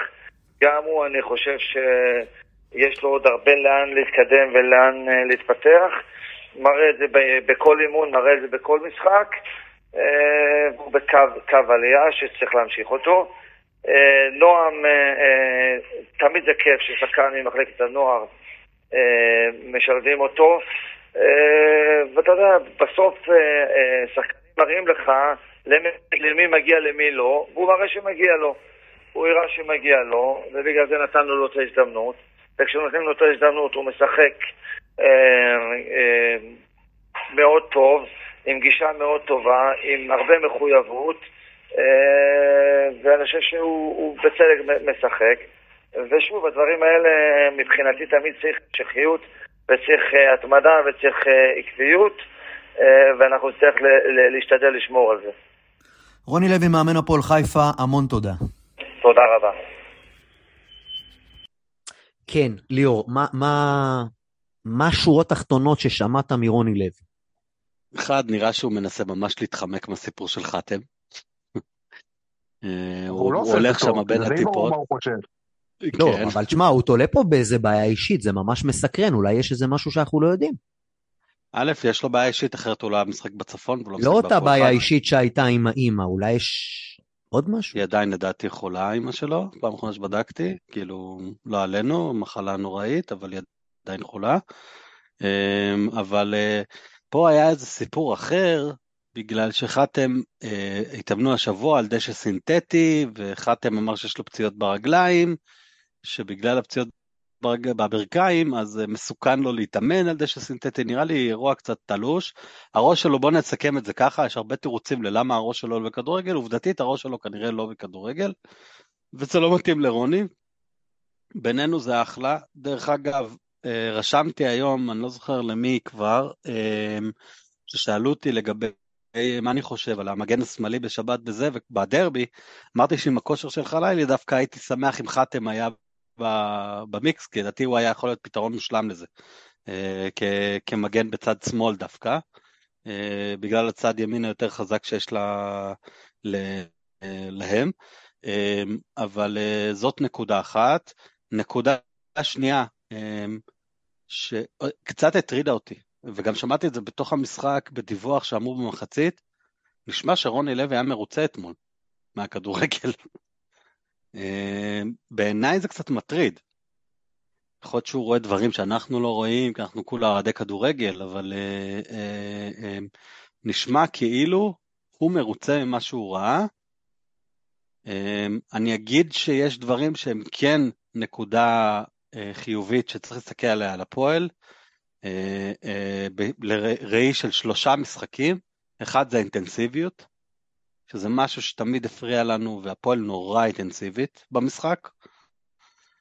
גם הוא, אני חושב שיש לו עוד הרבה לאן להתקדם ולאן אה, להתפתח. מראה את זה בכל אימון, מראה את זה בכל משחק. אה, הוא בקו עלייה שצריך להמשיך אותו. אה, נועם, אה, אה, תמיד זה כיף ששחקן ממחלקת הנוער אה, משלבים אותו. אה, ואתה יודע, בסוף אה, אה, שחקנים מראים לך למי מגיע למי לא, והוא מראה שמגיע לו. הוא הראה שמגיע לו, ובגלל זה נתנו לו את ההזדמנות, וכשנותנים לו את ההזדמנות הוא משחק אה, אה, מאוד טוב, עם גישה מאוד טובה, עם הרבה מחויבות, אה, ואני חושב שהוא בצדק משחק. ושוב, הדברים האלה מבחינתי תמיד צריך המשכיות, וצריך אה, התמדה וצריך אה, עקביות, אה, ואנחנו נצטרך להשתדל לשמור על זה. רוני לוי, מאמן הפועל חיפה, המון תודה. תודה רבה. כן, ליאור, מה, מה, מה השורות התחתונות ששמעת מרוני לוי? אחד, נראה שהוא מנסה ממש להתחמק מהסיפור של חתם. אה, הוא, לא הוא הולך שם בין הטיפות. לא, כן. אבל תשמע, הוא תולה פה באיזה בעיה אישית, זה ממש מסקרן, אולי יש איזה משהו שאנחנו לא יודעים. א', יש לו בעיה אישית, אחרת הוא לא היה משחק בצפון. לא, לא אותה בעיה אישית שהייתה עם האימא, אולי יש עוד משהו? היא עדיין לדעתי חולה, האימא שלו, פעם אחרונה שבדקתי, כאילו, לא עלינו, מחלה נוראית, אבל היא עדיין חולה. אמ, אבל אה, פה היה איזה סיפור אחר, בגלל שחתם אה, התאמנו השבוע על דשא סינתטי, וחתם אמר שיש לו פציעות ברגליים, שבגלל הפציעות בברכיים, אז מסוכן לו להתאמן על דשא סינתטי, נראה לי אירוע קצת תלוש. הראש שלו, בוא נסכם את זה ככה, יש הרבה תירוצים ללמה הראש שלו לא בכדורגל, עובדתית הראש שלו כנראה לא בכדורגל, וזה לא מתאים לרוני. בינינו זה אחלה. דרך אגב, אה, רשמתי היום, אני לא זוכר למי כבר, אה, ששאלו אותי לגבי מה אני חושב על המגן השמאלי בשבת וזה, ובדרבי, אמרתי שעם הכושר של חלילי דווקא הייתי שמח אם חתם היה במיקס, כי לדעתי הוא היה יכול להיות פתרון מושלם לזה, כמגן בצד שמאל דווקא, בגלל הצד ימין היותר חזק שיש לה, להם, אבל זאת נקודה אחת. נקודה שנייה, שקצת הטרידה אותי, וגם שמעתי את זה בתוך המשחק בדיווח שאמרו במחצית, נשמע שרוני לוי היה מרוצה אתמול מהכדורגל. אה, בעיניי זה קצת מטריד. יכול להיות שהוא רואה דברים שאנחנו לא רואים, כי אנחנו כולה אוהדי כדורגל, אבל אה, אה, אה, נשמע כאילו הוא מרוצה ממה שהוא ראה. אה, אני אגיד שיש דברים שהם כן נקודה אה, חיובית שצריך להסתכל עליה על הפועל, לראי של שלושה משחקים, אחד זה האינטנסיביות, שזה משהו שתמיד הפריע לנו והפועל נורא אינטנסיבית במשחק.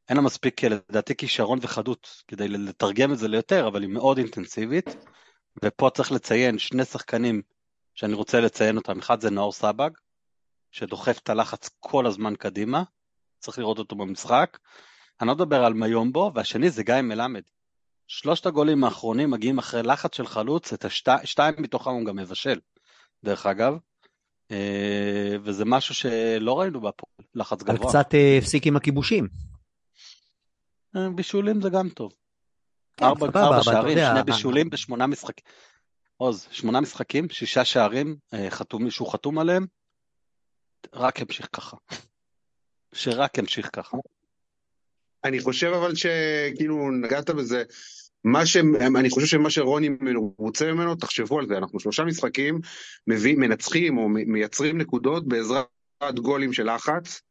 אין לה מספיק לדעתי כישרון וחדות כדי לתרגם את זה ליותר, אבל היא מאוד אינטנסיבית, ופה צריך לציין שני שחקנים שאני רוצה לציין אותם, אחד זה נאור סבג, שדוחף את הלחץ כל הזמן קדימה, צריך לראות אותו במשחק. אני לא מדבר על מיומבו, והשני זה גיא מלמד. שלושת הגולים האחרונים מגיעים אחרי לחץ של חלוץ, את השתיים השתי, מתוכם הוא גם מבשל, דרך אגב. אה, וזה משהו שלא ראינו בהפועל, לחץ גבוה. אבל קצת אה, הפסיק עם הכיבושים. אה, בישולים זה גם טוב. כן, ארבע, שערים, שני בישולים בשמונה משחקים. עוז, שמונה משחקים, שישה שערים חתום, שהוא חתום עליהם, רק המשיך ככה. שרק ימשיך ככה. אני חושב אבל שכאילו נגעת בזה, מה ש... אני חושב שמה שרוני רוצה ממנו, תחשבו על זה, אנחנו שלושה משחקים מביא, מנצחים או מייצרים נקודות בעזרת גולים של לחץ,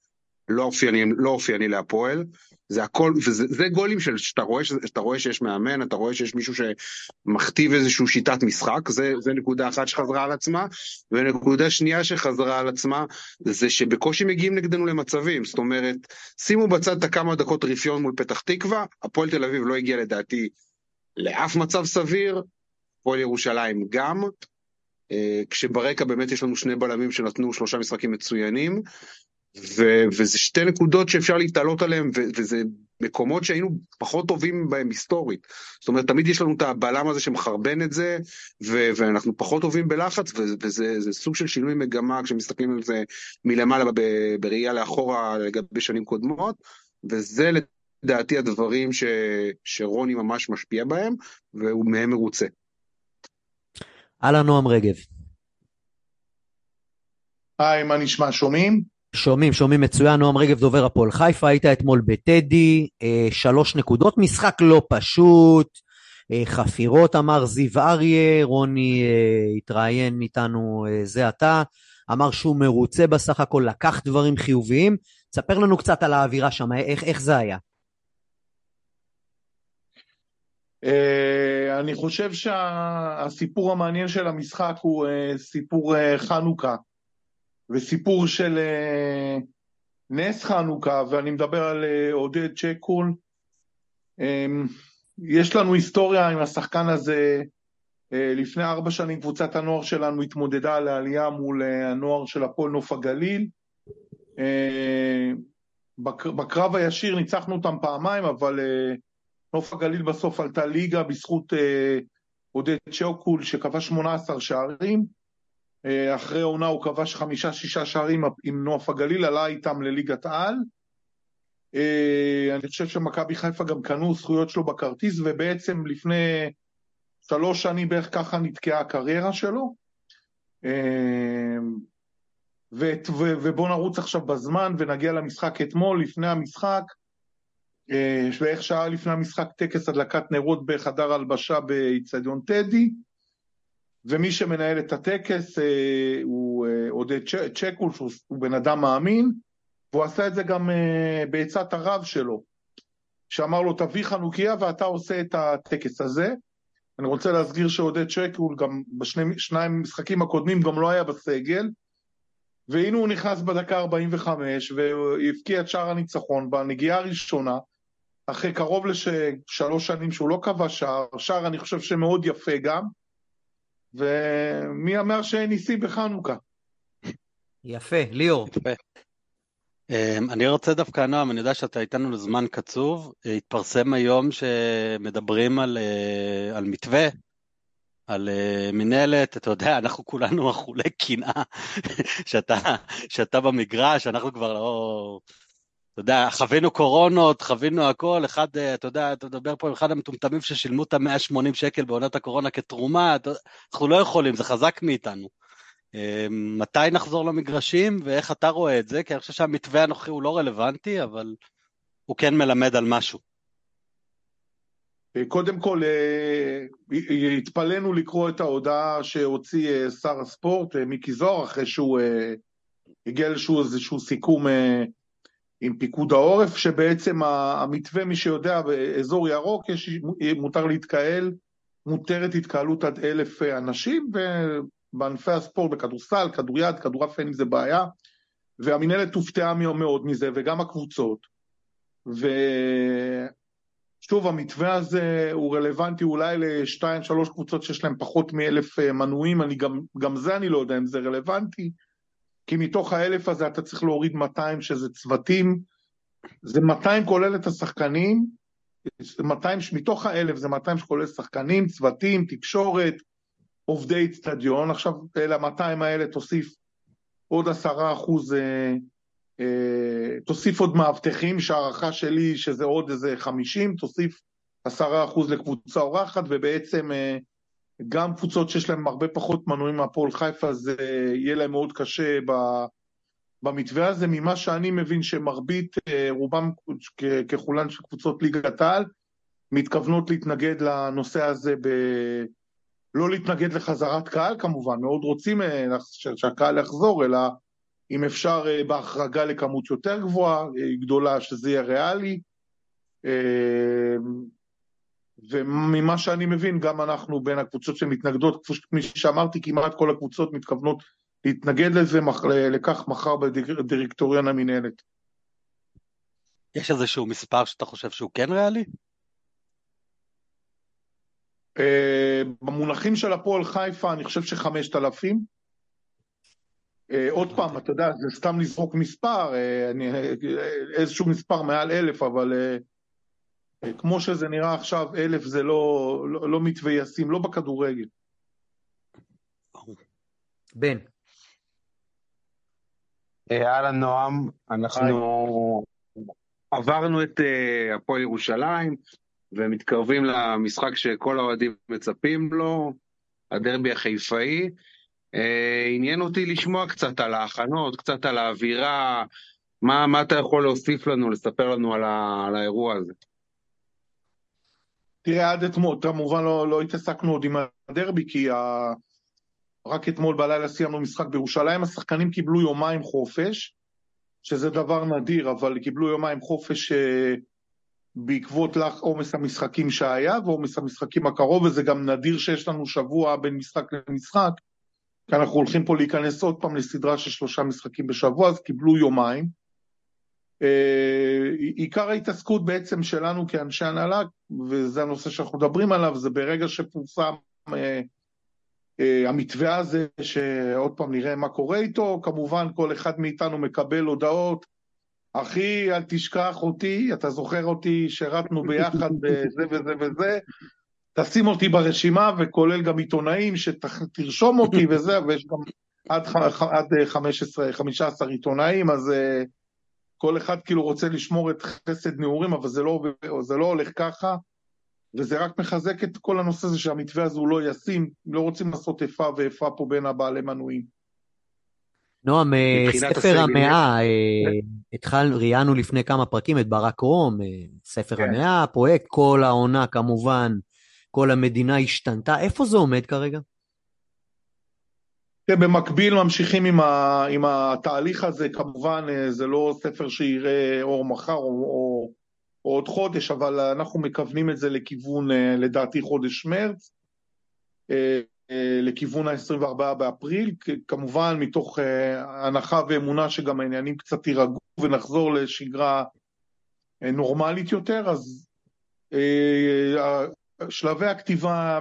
לא אופייני, לא אופייני להפועל, זה הכל, וזה גולים של, שאתה רואה, שאתה רואה שיש מאמן, אתה רואה שיש מישהו שמכתיב איזושהי שיטת משחק, זה, זה נקודה אחת שחזרה על עצמה, ונקודה שנייה שחזרה על עצמה, זה שבקושי מגיעים נגדנו למצבים, זאת אומרת, שימו בצד את הכמה דקות רפיון מול פתח תקווה, הפועל תל אביב לא הגיע לדעתי לאף מצב סביר, הפועל ירושלים גם, אה, כשברקע באמת יש לנו שני בלמים שנתנו שלושה משחקים מצוינים, ו- וזה שתי נקודות שאפשר להתעלות עליהן, ו- וזה מקומות שהיינו פחות טובים בהם היסטורית. זאת אומרת, תמיד יש לנו את הבלם הזה שמחרבן את זה, ו- ואנחנו פחות טובים בלחץ, ו- וזה סוג של שינוי מגמה כשמסתכלים על זה מלמעלה ב- בראייה לאחורה לגבי שנים קודמות, וזה לדעתי הדברים ש- שרוני ממש משפיע בהם, והוא מהם מרוצה. אהלן נועם רגב. היי, מה נשמע? שומעים? שומעים, שומעים מצוין, נועם רגב דובר הפועל חיפה, היית אתמול בטדי, אה, שלוש נקודות, משחק לא פשוט, אה, חפירות אמר זיו אריה, רוני אה, התראיין איתנו אה, זה עתה, אמר שהוא מרוצה בסך הכל, לקח דברים חיוביים, תספר לנו קצת על האווירה שם, איך, איך זה היה? Uh, אני חושב שהסיפור המעניין של המשחק הוא uh, סיפור uh, חנוכה. וסיפור של נס חנוכה, ואני מדבר על עודד צ'קול. Um, יש לנו היסטוריה עם השחקן הזה. לפני ארבע שנים קבוצת הנוער שלנו התמודדה על העלייה מול הנוער של הפועל נוף הגליל. בקרב הישיר ניצחנו אותם פעמיים, אבל נוף הגליל בסוף עלתה ליגה בזכות uh, עודד צ'קול שכבש 18 שערים. אה, אחרי עונה הוא כבש חמישה-שישה שערים עם נוף הגליל, עלה איתם לליגת העל. אה, אני חושב שמכבי חיפה גם קנו זכויות שלו בכרטיס, ובעצם לפני שלוש שנים בערך ככה נתקעה הקריירה שלו. אה, ובואו נרוץ עכשיו בזמן ונגיע למשחק אתמול, לפני המשחק, בערך שעה לפני המשחק טקס הדלקת נרות בחדר הלבשה באיצטדיון טדי. ומי שמנהל את הטקס אה, הוא אה, עודד צ'קול, שהוא בן אדם מאמין, והוא עשה את זה גם אה, בעצת הרב שלו, שאמר לו, תביא חנוכיה ואתה עושה את הטקס הזה. אני רוצה להסגיר שעודד צ'קול גם בשניים המשחקים הקודמים גם לא היה בסגל, והנה הוא נכנס בדקה 45 והבקיע את שער הניצחון בנגיעה הראשונה, אחרי קרוב לשלוש שנים שהוא לא קבע שער, שער אני חושב שמאוד יפה גם, ומי אמר שאין ניסי בחנוכה? יפה, ליאור. יפה. אמ, אני רוצה דווקא, נועם, אני יודע שאתה איתנו לזמן קצוב, התפרסם היום שמדברים על, אה, על מתווה, על אה, מינהלת, אתה יודע, אנחנו כולנו אכולי קנאה שאתה, שאתה במגרש, אנחנו כבר לא... אתה יודע, חווינו קורונות, חווינו הכל, אחד, אה, אתה יודע, אתה מדבר פה עם אחד המטומטמים ששילמו את ה-180 שקל בעונת הקורונה כתרומה, אנחנו לא יכולים, זה חזק מאיתנו. אמ, מתי נחזור למגרשים ואיך אתה רואה את זה? כי אני חושב שהמתווה הנוכחי הוא לא רלוונטי, אבל הוא כן מלמד על משהו. קודם כל, אה, התפלאנו לקרוא את ההודעה שהוציא אה, שר הספורט, אה, מיקי זוהר, אחרי שהוא הגיע לאיזשהו איזשהו סיכום עם פיקוד העורף, שבעצם המתווה, מי שיודע, באזור ירוק יש, מותר להתקהל, מותרת התקהלות עד אלף אנשים, בענפי הספורט, בכדורסל, כדוריד, כדורעף אין עם זה בעיה, והמינהלת הופתעה מאוד מזה, וגם הקבוצות. ושוב, המתווה הזה הוא רלוונטי אולי לשתיים, שלוש קבוצות שיש להן פחות מאלף אה, מנויים, אני גם, גם זה אני לא יודע אם זה רלוונטי, כי מתוך האלף הזה אתה צריך להוריד 200 שזה צוותים, זה 200 כולל את השחקנים, 200, מתוך האלף זה 200 שכולל שחקנים, צוותים, תקשורת, עובדי אצטדיון, עכשיו ל-200 האלה תוסיף עוד עשרה אחוז, אה, אה, תוסיף עוד מאבטחים, שהערכה שלי שזה עוד איזה 50, תוסיף עשרה אחוז לקבוצה אורחת, ובעצם אה, גם קבוצות שיש להן הרבה פחות מנויים מהפועל חיפה, זה יהיה להם מאוד קשה ב... במתווה הזה, ממה שאני מבין שמרבית, רובם ככולן של קבוצות ליגת העל, מתכוונות להתנגד לנושא הזה ב... לא להתנגד לחזרת קהל כמובן, מאוד רוצים אה, שהקהל יחזור, אלא אם אפשר אה, בהחרגה לכמות יותר גבוהה, אה, גדולה, שזה יהיה ריאלי. וממה שאני מבין, גם אנחנו בין הקבוצות שמתנגדות, כפי שאמרתי, כמעט כל הקבוצות מתכוונות להתנגד לזה, לכך מחר בדירקטוריון המינהלת. יש איזשהו מספר שאתה חושב שהוא כן ריאלי? אה, במונחים של הפועל חיפה אני חושב שחמשת אלפים. אה, עוד פעם, אתה יודע, זה סתם לזרוק מספר, אה, איזשהו מספר מעל אלף, אבל כמו שזה נראה עכשיו, אלף זה לא, לא, לא מתווה ישים, לא בכדורגל. בן. אהלן נועם, אנחנו עברנו את הפועל ירושלים, ומתקרבים למשחק שכל האוהדים מצפים לו, הדרבי החיפאי. אה, עניין אותי לשמוע קצת על ההכנות, קצת על האווירה, מה, מה אתה יכול להוסיף לנו, לספר לנו על, ה, על האירוע הזה? תראה, עד אתמול, כמובן לא, לא התעסקנו עוד עם הדרבי, כי ה... רק אתמול בלילה סיימנו משחק בירושלים, השחקנים קיבלו יומיים חופש, שזה דבר נדיר, אבל קיבלו יומיים חופש אה, בעקבות עומס המשחקים שהיה ועומס המשחקים הקרוב, וזה גם נדיר שיש לנו שבוע בין משחק למשחק, כי אנחנו הולכים פה להיכנס עוד פעם לסדרה של שלושה משחקים בשבוע, אז קיבלו יומיים. אה, עיקר ההתעסקות בעצם שלנו כאנשי הנהלה, וזה הנושא שאנחנו מדברים עליו, זה ברגע שפורסם אה, אה, המתווה הזה, שעוד פעם נראה מה קורה איתו, כמובן כל אחד מאיתנו מקבל הודעות, אחי, אל תשכח אותי, אתה זוכר אותי, שירתנו ביחד בזה וזה וזה, תשים אותי ברשימה, וכולל גם עיתונאים, שתרשום אותי וזה, ויש גם עד, עד 15, 15 עיתונאים, אז כל אחד כאילו רוצה לשמור את חסד נעורים, אבל זה לא, זה לא הולך ככה, וזה רק מחזק את כל הנושא הזה שהמתווה הזה הוא לא ישים, לא רוצים לעשות איפה ואיפה פה בין הבעלי מנויים. נועם, אה, ספר המאה, אה, התחלנו, ראיינו לפני כמה פרקים את ברק רום, אה, ספר כן. המאה, פרויקט, כל העונה כמובן, כל המדינה השתנתה, איפה זה עומד כרגע? במקביל ממשיכים עם, ה, עם התהליך הזה, כמובן זה לא ספר שיראה אור מחר או, או, או עוד חודש, אבל אנחנו מכוונים את זה לכיוון, לדעתי, חודש מרץ. אה, לכיוון ה-24 באפריל, כמובן מתוך אה, הנחה ואמונה שגם העניינים קצת יירגעו ונחזור לשגרה אה, נורמלית יותר, אז שלבי הכתיבה,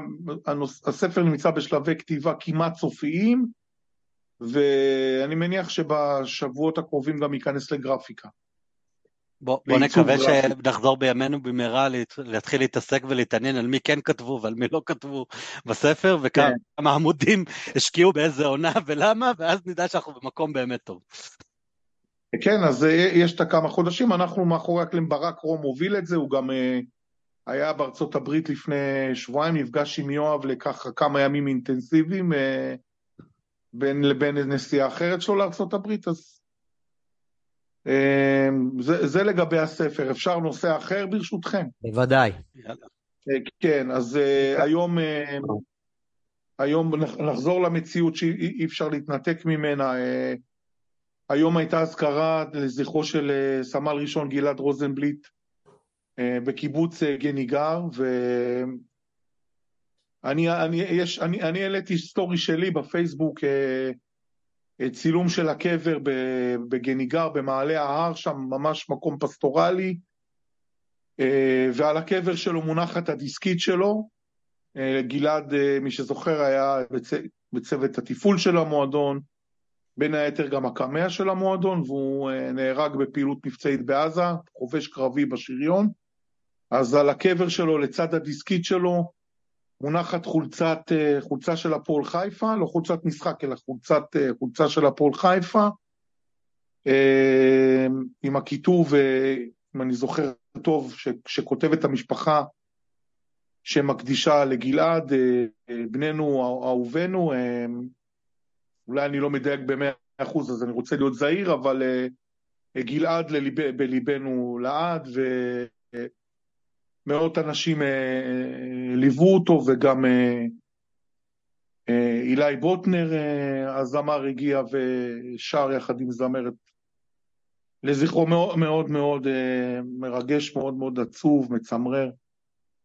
הספר נמצא בשלבי כתיבה כמעט סופיים, ואני מניח שבשבועות הקרובים גם ייכנס לגרפיקה. בוא, בוא נקווה. שנחזור בימינו במהרה להת- להתחיל להתעסק ולהתעניין על מי כן כתבו ועל מי לא כתבו בספר, וכמה כן. עמודים השקיעו באיזה עונה ולמה, ואז נדע שאנחנו במקום באמת טוב. כן, אז אה, יש את הכמה חודשים, אנחנו מאחורי הקלעים, ברק רום הוביל את זה, הוא גם אה, היה בארצות הברית לפני שבועיים, נפגש עם יואב לככה כמה ימים אינטנסיביים, אה, בין לבין נסיעה אחרת שלו לארצות הברית, אז אה, זה, זה לגבי הספר. אפשר נושא אחר ברשותכם? בוודאי. אה, כן, אז אה, היום, היום נח- נחזור למציאות שאי אי אפשר להתנתק ממנה. היום הייתה אזכרה לזכרו של סמל ראשון גלעד רוזנבליט בקיבוץ גניגר, ואני אני, יש, אני, אני העליתי סטורי שלי בפייסבוק, אה, אה, צילום של הקבר בגניגר, במעלה ההר, שם ממש מקום פסטורלי, אה, ועל הקבר שלו מונחת הדיסקית שלו. גלעד, מי שזוכר, היה בצ... בצוות התפעול של המועדון, בין היתר גם הקמע של המועדון, והוא נהרג בפעילות מבצעית בעזה, חובש קרבי בשריון. אז על הקבר שלו, לצד הדיסקית שלו, מונחת חולצת, אה, חולצה של הפועל חיפה, לא חולצת משחק, אלא חולצת, אה, חולצה של הפועל חיפה, אה, עם הכיתוב, אם אני זוכר טוב, ש- שכותבת המשפחה שמקדישה לגלעד, בננו, אהובנו, אה, אולי אני לא מדייק במאה אחוז, אז אני רוצה להיות זהיר, אבל גלעד לליב, בליבנו לעד, ומאות אנשים אה, אה, ליוו אותו, וגם אה, אילי בוטנר, הזמר, הגיע ושר יחד עם זמרת. לזכרו מאוד מאוד מאוד מרגש, מאוד מאוד עצוב, מצמרר.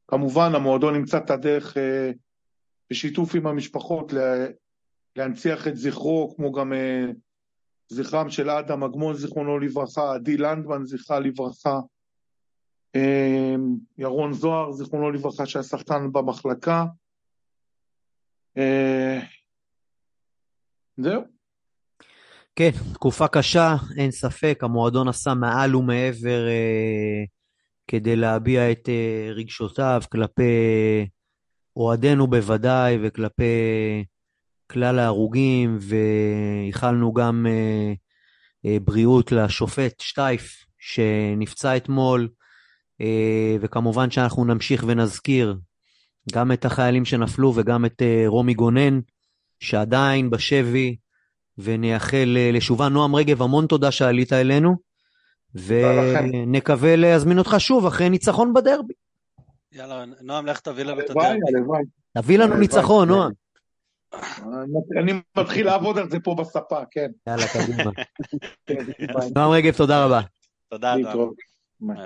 כמובן, המועדון ימצא את הדרך בשיתוף עם המשפחות לה- להנציח את זכרו, כמו גם זכרם של אדם אגמון, זיכרונו לברכה, עדי לנדמן, זכרה לברכה, ירון זוהר, זיכרונו לברכה, שהיה שחקן במחלקה. אה, זהו. כן, תקופה קשה, אין ספק, המועדון עשה מעל ומעבר אה, כדי להביע את אה, רגשותיו כלפי אוהדינו בוודאי וכלפי כלל ההרוגים, ואיחלנו גם אה, אה, בריאות לשופט שטייף שנפצע אתמול, וכמובן שאנחנו נמשיך ונזכיר גם את החיילים שנפלו וגם את אה, רומי גונן, שעדיין בשבי. ונייחל אה, לשובה. נועם רגב, המון תודה שעלית אלינו. ונקווה להזמין אותך שוב אחרי ניצחון בדרבי. יאללה, נועם, לך תביא לנו את הדרבי. תביא לנו. ניצחון, נועם. אני מתחיל לעבוד על זה פה בספה, כן. יאללה, קדימה. כן. נועם רגב, תודה רבה. תודה, נועם.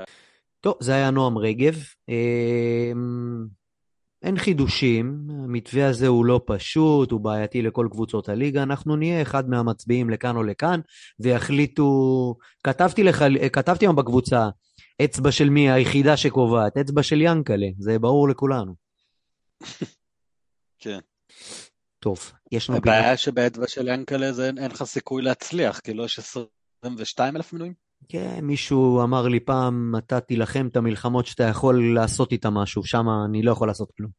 טוב, זה היה נועם רגב. אמ, אין חידושים, המתווה הזה הוא לא פשוט, הוא בעייתי לכל קבוצות הליגה, אנחנו נהיה אחד מהמצביעים לכאן או לכאן, ויחליטו, כתבתי לך, כתבתי היום בקבוצה, אצבע של מי היחידה שקובעת, אצבע של ינקלה, זה ברור לכולנו. כן. טוב, יש לנו פינה. הבעיה שבאצבע של ינקלה זה אין אין לך סיכוי להצליח, כאילו יש 22 אלף מנויים? כן, מישהו אמר לי פעם, אתה תילחם את המלחמות שאתה יכול לעשות איתה משהו, שם אני לא יכול לעשות כלום.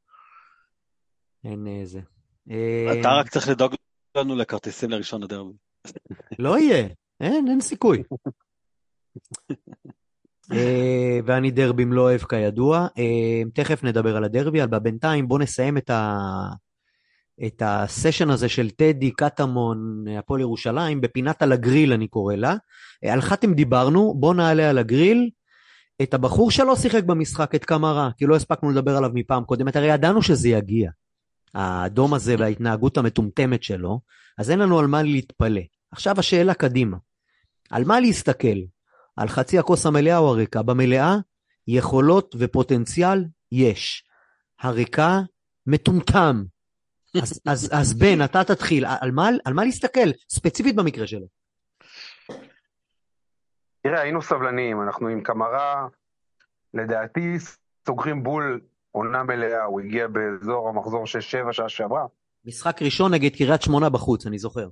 אין אה, זה. אה, אתה רק צריך לדאוג לנו לכרטיסים לראשון הדרבי. לא יהיה, אין, אין סיכוי. אה, ואני דרבים לא אוהב כידוע. אה, תכף נדבר על הדרבי, אבל בינתיים בואו נסיים את, ה... את הסשן הזה של טדי, קטמון, הפועל ירושלים, בפינת על הגריל אני קורא לה. אה, על חתם דיברנו, בואו נעלה על הגריל. את הבחור שלא שיחק במשחק, את קמרה, כי לא הספקנו לדבר עליו מפעם קודמת, הרי ידענו שזה יגיע. האדום הזה וההתנהגות המטומטמת שלו, אז אין לנו על מה להתפלא. עכשיו השאלה קדימה. על מה להסתכל? על חצי הכוס המלאה או הריקה? במלאה, יכולות ופוטנציאל יש. הריקה, מטומטם. אז, אז, אז בן, אתה תתחיל. על מה, על מה להסתכל? ספציפית במקרה שלו. תראה, היינו סבלניים, אנחנו עם קמרה, לדעתי סוגרים בול עונה מלאה, הוא הגיע באזור המחזור 6-7 שעה שעברה. משחק ראשון נגד קריית שמונה בחוץ, אני זוכר.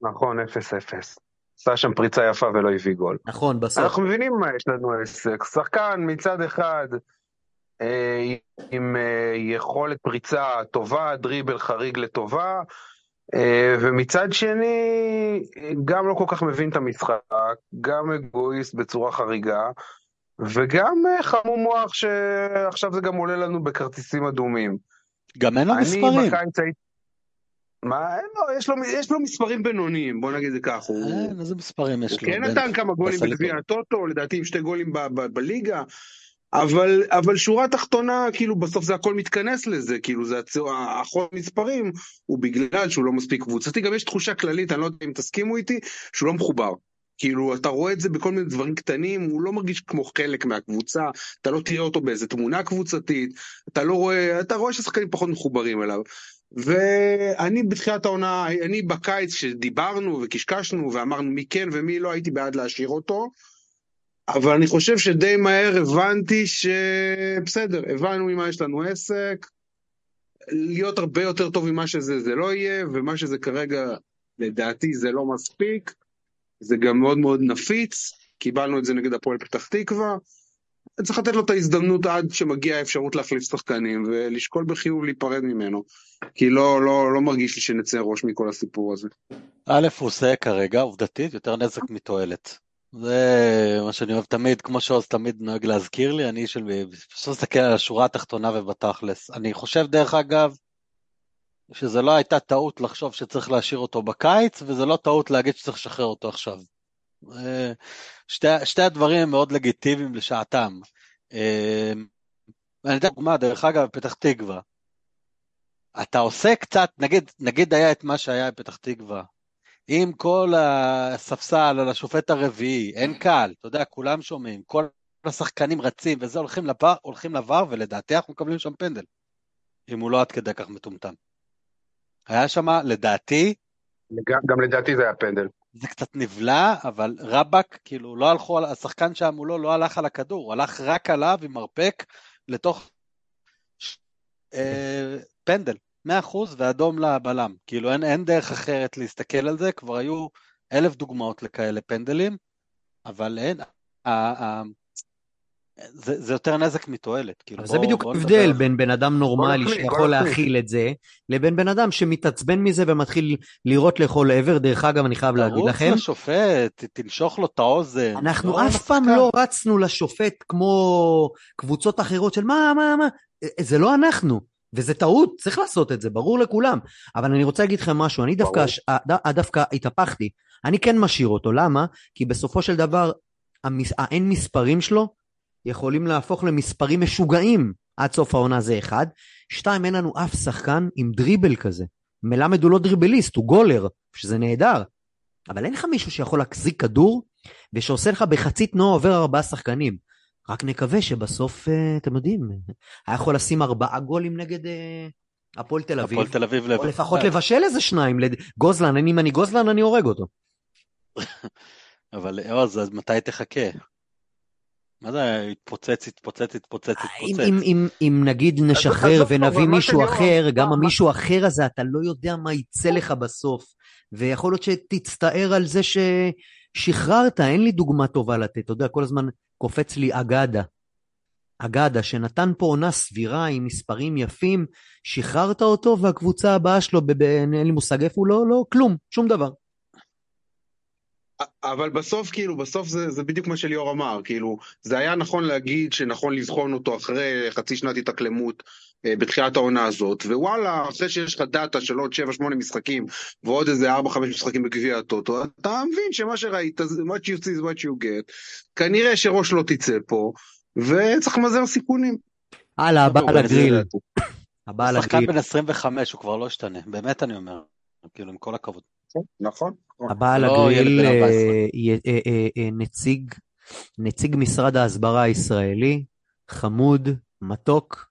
נכון, 0-0. עשה שם פריצה יפה ולא הביא גול. נכון, בסוף. אנחנו מבינים מה יש לנו עסק. שחקן מצד אחד עם אה, יכולת פריצה טובה, דריבל חריג לטובה, אה, ומצד שני, גם לא כל כך מבין את המשחק, גם אגואיסט בצורה חריגה, וגם אה, חמום מוח שעכשיו זה גם עולה לנו בכרטיסים אדומים. גם אין לו מספרים. בקיץ הייתי... מה, אין לו, יש לו, יש לו מספרים בינוניים, בוא נגיד זה. הוא, אין, איזה מספרים יש הוא לו? כן בין- נתן כמה גולים בגביע. הטוטו, לדעתי עם שתי גולים בליגה, אבל, אבל שורה תחתונה, כאילו בסוף זה הכל מתכנס לזה, כאילו זה הצ... החול מספרים הוא בגלל שהוא לא מספיק קבוצתי, גם יש תחושה כללית, אני לא יודע אם תסכימו איתי, שהוא לא מחובר. כאילו, אתה רואה את זה בכל מיני דברים קטנים, הוא לא מרגיש כמו חלק מהקבוצה, אתה לא תראה אותו באיזה תמונה קבוצתית, אתה לא רואה, אתה רואה ששחקנים פחות מחוברים אליו. ואני בתחילת העונה, אני בקיץ שדיברנו וקשקשנו ואמרנו מי כן ומי לא, הייתי בעד להשאיר אותו. אבל אני חושב שדי מהר הבנתי שבסדר, הבנו ממה יש לנו עסק, להיות הרבה יותר טוב ממה שזה זה לא יהיה, ומה שזה כרגע, לדעתי, זה לא מספיק. זה גם מאוד מאוד נפיץ, קיבלנו את זה נגד הפועל פתח תקווה. צריך לתת לו את ההזדמנות עד שמגיעה האפשרות להחליף שחקנים, ולשקול בחיוב להיפרד ממנו. כי לא, לא, לא מרגיש לי שנצא ראש מכל הסיפור הזה. א', הוא עושה כרגע, עובדתית, יותר נזק מתועלת. זה מה שאני אוהב תמיד, כמו שעוז תמיד נוהג להזכיר לי, אני של... פשוט מסתכל על השורה התחתונה ובתכלס. אני חושב, דרך אגב, שזה לא הייתה טעות לחשוב שצריך להשאיר אותו בקיץ, וזה לא טעות להגיד שצריך לשחרר אותו עכשיו. אה, שתי, שתי הדברים הם מאוד לגיטימיים לשעתם. אה, אני אתן דוגמה, דרך אגב, פתח תקווה. אתה עושה קצת, נגיד, נגיד היה את מה שהיה בפתח תקווה, עם כל הספסל על השופט הרביעי, אין קהל, אתה יודע, כולם שומעים, כל השחקנים רצים וזה, הולכים לבר, הולכים לבר, ולדעתי אנחנו מקבלים שם פנדל, אם הוא לא עד כדי כך מטומטם. היה שם, לדעתי, גם, גם לדעתי זה היה פנדל. זה קצת נבלע, אבל רבאק, כאילו, לא הלכו, על- השחקן שם מולו לא הלך על הכדור, הוא הלך רק עליו עם מרפק לתוך אה, פנדל, 100% ואדום לבלם. כאילו, אין, אין דרך אחרת להסתכל על זה, כבר היו אלף דוגמאות לכאלה פנדלים, אבל אין, ה, ה, זה, זה יותר נזק מתועלת. כאילו, זה בוא- בדיוק ההבדל נדבר. בין בן אדם נורמלי בוא שיכול. להכיל את זה, לבין בן אדם שמתעצבן מזה ומתחיל לירות לכל עבר. דרך אגב, אני חייב להגיד תרוץ לכם, לשופט, תנשוך לו את האוזן. אנחנו לא אף פעם. לא רצנו לשופט כמו קבוצות אחרות של מה, מה, מה, זה לא אנחנו. וזה טעות, צריך לעשות את זה, ברור לכולם. אבל אני רוצה להגיד לכם משהו, אני דווקא. הש- ד- דווקא התהפכתי. אני כן משאיר אותו, למה? כי בסופו של דבר, המס- האין מספרים שלו יכולים להפוך למספרים משוגעים עד סוף העונה זה אחד. שתיים, אין לנו אף שחקן עם דריבל כזה. מלמד הוא לא דריבליסט, הוא גולר, שזה נהדר. אבל אין לך מישהו שיכול להחזיק כדור ושעושה לך בחצי תנועה עובר ארבעה שחקנים. רק נקווה שבסוף, אה, אתם יודעים, היה יכול לשים ארבעה גולים נגד אה, הפועל תל אביב, הפועל תל אביב או לפחות לבשל איזה שניים. גוזלן, אני- אם אני גוזלן אני הורג אותו. אבל עוז, אז מתי תחכה? מה זה יתפוצץ, יתפוצץ, אם, יתפוצץ? אם, אם, אם נגיד נשחרר ונביא מישהו אחר, גם המישהו האחר הזה, אתה לא יודע מה יצא לך בסוף. ויכול להיות שתצטער על זה ששחררת, אין לי דוגמה טובה לתת. אתה יודע, כל הזמן קופץ לי אגדה. אגדה, שנתן פה עונה סבירה עם מספרים יפים, שחררת אותו והקבוצה הבאה שלו, אין לי מושג איפה הוא, לא, לא, כלום, שום דבר. אבל בסוף, כאילו, בסוף זה, זה בדיוק מה שליאור אמר, כאילו, זה היה נכון להגיד שנכון לבחון אותו אחרי חצי שנת התאקלמות אה, בתחילת העונה הזאת, ווואלה, אחרי שיש לך דאטה של עוד 7-8 משחקים, ועוד איזה 4-5 משחקים בגביע הטוטו, אתה מבין שמה שראית, what you see is what you get, כנראה שראש לא תצא פה, וצריך למזער סיכונים. הלאה, הבא על הגריל. הבא על שחקן הגריל, בן 25, הוא כבר לא ישתנה, באמת אני אומר, כאילו, עם כל הכבוד. נכון. הבא על לא הגריל, ילד בן 14. אה, אה, אה, נציג, נציג משרד ההסברה הישראלי, חמוד, מתוק,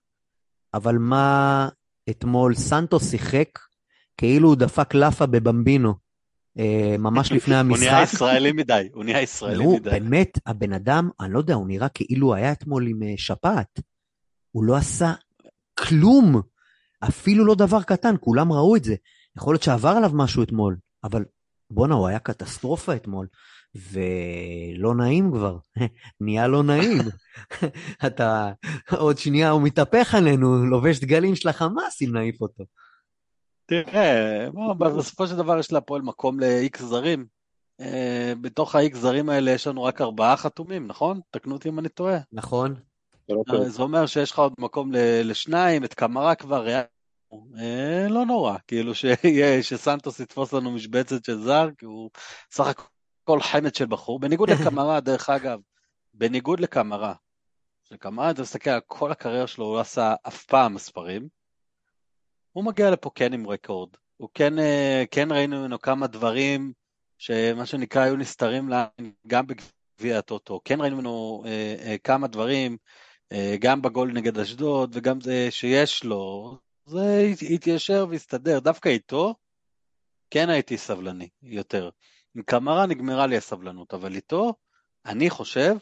אבל מה אתמול סנטו שיחק כאילו הוא דפק לאפה בבמבינו, ממש לפני הוא נהיה המשחק. ישראלי מדי, הוא נהיה ישראלי הוא מדי. באמת, הבן אדם, אני לא יודע, הוא נראה כאילו הוא היה אתמול עם שפעת. הוא לא עשה כלום, אפילו לא דבר קטן, כולם ראו את זה. יכול להיות שעבר עליו משהו אתמול, אבל בואנה, הוא היה קטסטרופה אתמול, ולא נעים כבר, נהיה לא נעים. אתה, עוד שנייה הוא מתהפך עלינו, לובש דגלים של החמאס אם נעיף אותו. תראה, בסופו של דבר יש להפועל מקום ל-X זרים. אה, בתוך ה-X זרים האלה יש לנו רק ארבעה חתומים, נכון? תקנו אותי אם אני טועה. נכון. זה לא. אה, אומר שיש לך עוד מקום ל- לשניים, את קמרה כבר. אה, לא נורא, כאילו שיהיה- שסנטוס יתפוס לנו משבצת של זר, כי הוא סך הכל חמד של בחור, בניגוד לקמרה, דרך אגב, בניגוד לקמרה. שקמרה, אתה מסתכל על כל הקריירה שלו, הוא לא עשה אף פעם מספרים. הוא מגיע לפה כן עם רקורד. הוא כן, אה, כן ראינו ממנו כמה דברים שמה שנקרא היו נסתרים לעין גם בגביע הטוטו. כן ראינו ממנו אה, אה, כמה דברים, אה, גם בגול נגד אשדוד וגם זה שיש לו. זה הת- התיישר והסתדר. דווקא איתו כן הייתי סבלני יותר. עם קמרה נגמרה לי הסבלנות, אבל איתו אני חושב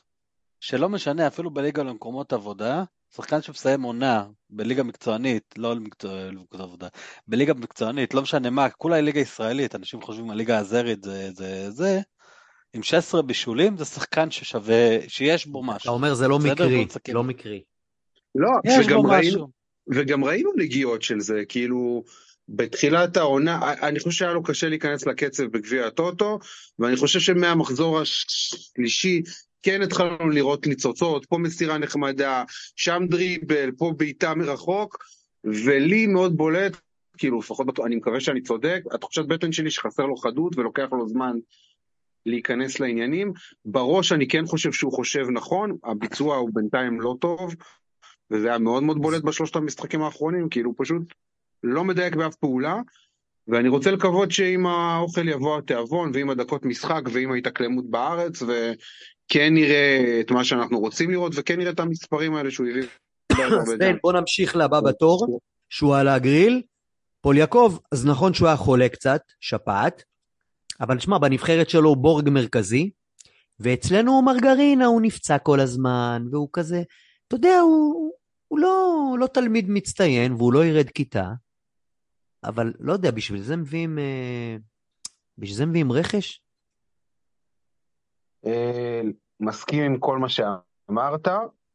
שלא משנה, אפילו בליגה למקומות עבודה, שחקן שמסיים עונה בליגה מקצוענית, לא למקצוע- למקומות עבודה, בליגה מקצוענית, לא משנה מה, כולה היא ליגה ישראלית, אנשים חושבים הליגה הזרית זה זה זה, עם 16 בישולים זה שחקן ששווה, שיש בו אתה משהו. אומר זה לא? מקרי. לא מקרי. לא, יש בו ראינו, משהו. וגם ראינו נגיעות של זה, כאילו, בתחילת העונה, אני חושב שהיה לו קשה להיכנס לקצב בגביע הטוטו, ואני חושב שמהמחזור השלישי כן התחלנו לראות ניצוצות, פה מסירה נחמדה, שם דריבל, פה בעיטה מרחוק, ולי מאוד בולט, כאילו, לפחות, אני מקווה שאני צודק, התחושת בטן שלי שחסר לו חדות ולוקח לו זמן להיכנס לעניינים. בראש אני כן חושב שהוא חושב נכון, הביצוע הוא בינתיים לא טוב, וזה היה מאוד מאוד בולט בשלושת המשחקים האחרונים, כאילו פשוט לא מדייק באף פעולה, ואני רוצה לקוות שעם האוכל יבוא התיאבון, ועם הדקות משחק, ועם ההתאקלמות בארץ, וכן נראה את מה שאנחנו רוצים לראות, וכן נראה את המספרים האלה שהוא הביא. בן, בוא נמשיך לבא בתור, שהוא על הגריל. פול יעקב, אז נכון שהוא היה חולה קצת, שפעת, אבל שמע, בנבחרת שלו הוא בורג מרכזי, ואצלנו הוא מרגרינה, הוא נפצע כל הזמן, והוא כזה, אתה יודע, הוא, הוא לא, לא תלמיד מצטיין, והוא לא ירד כיתה, אבל לא יודע, בשביל זה מביאים, אה, בשביל זה מביאים רכש? אה, מסכים עם כל מה שאמרת,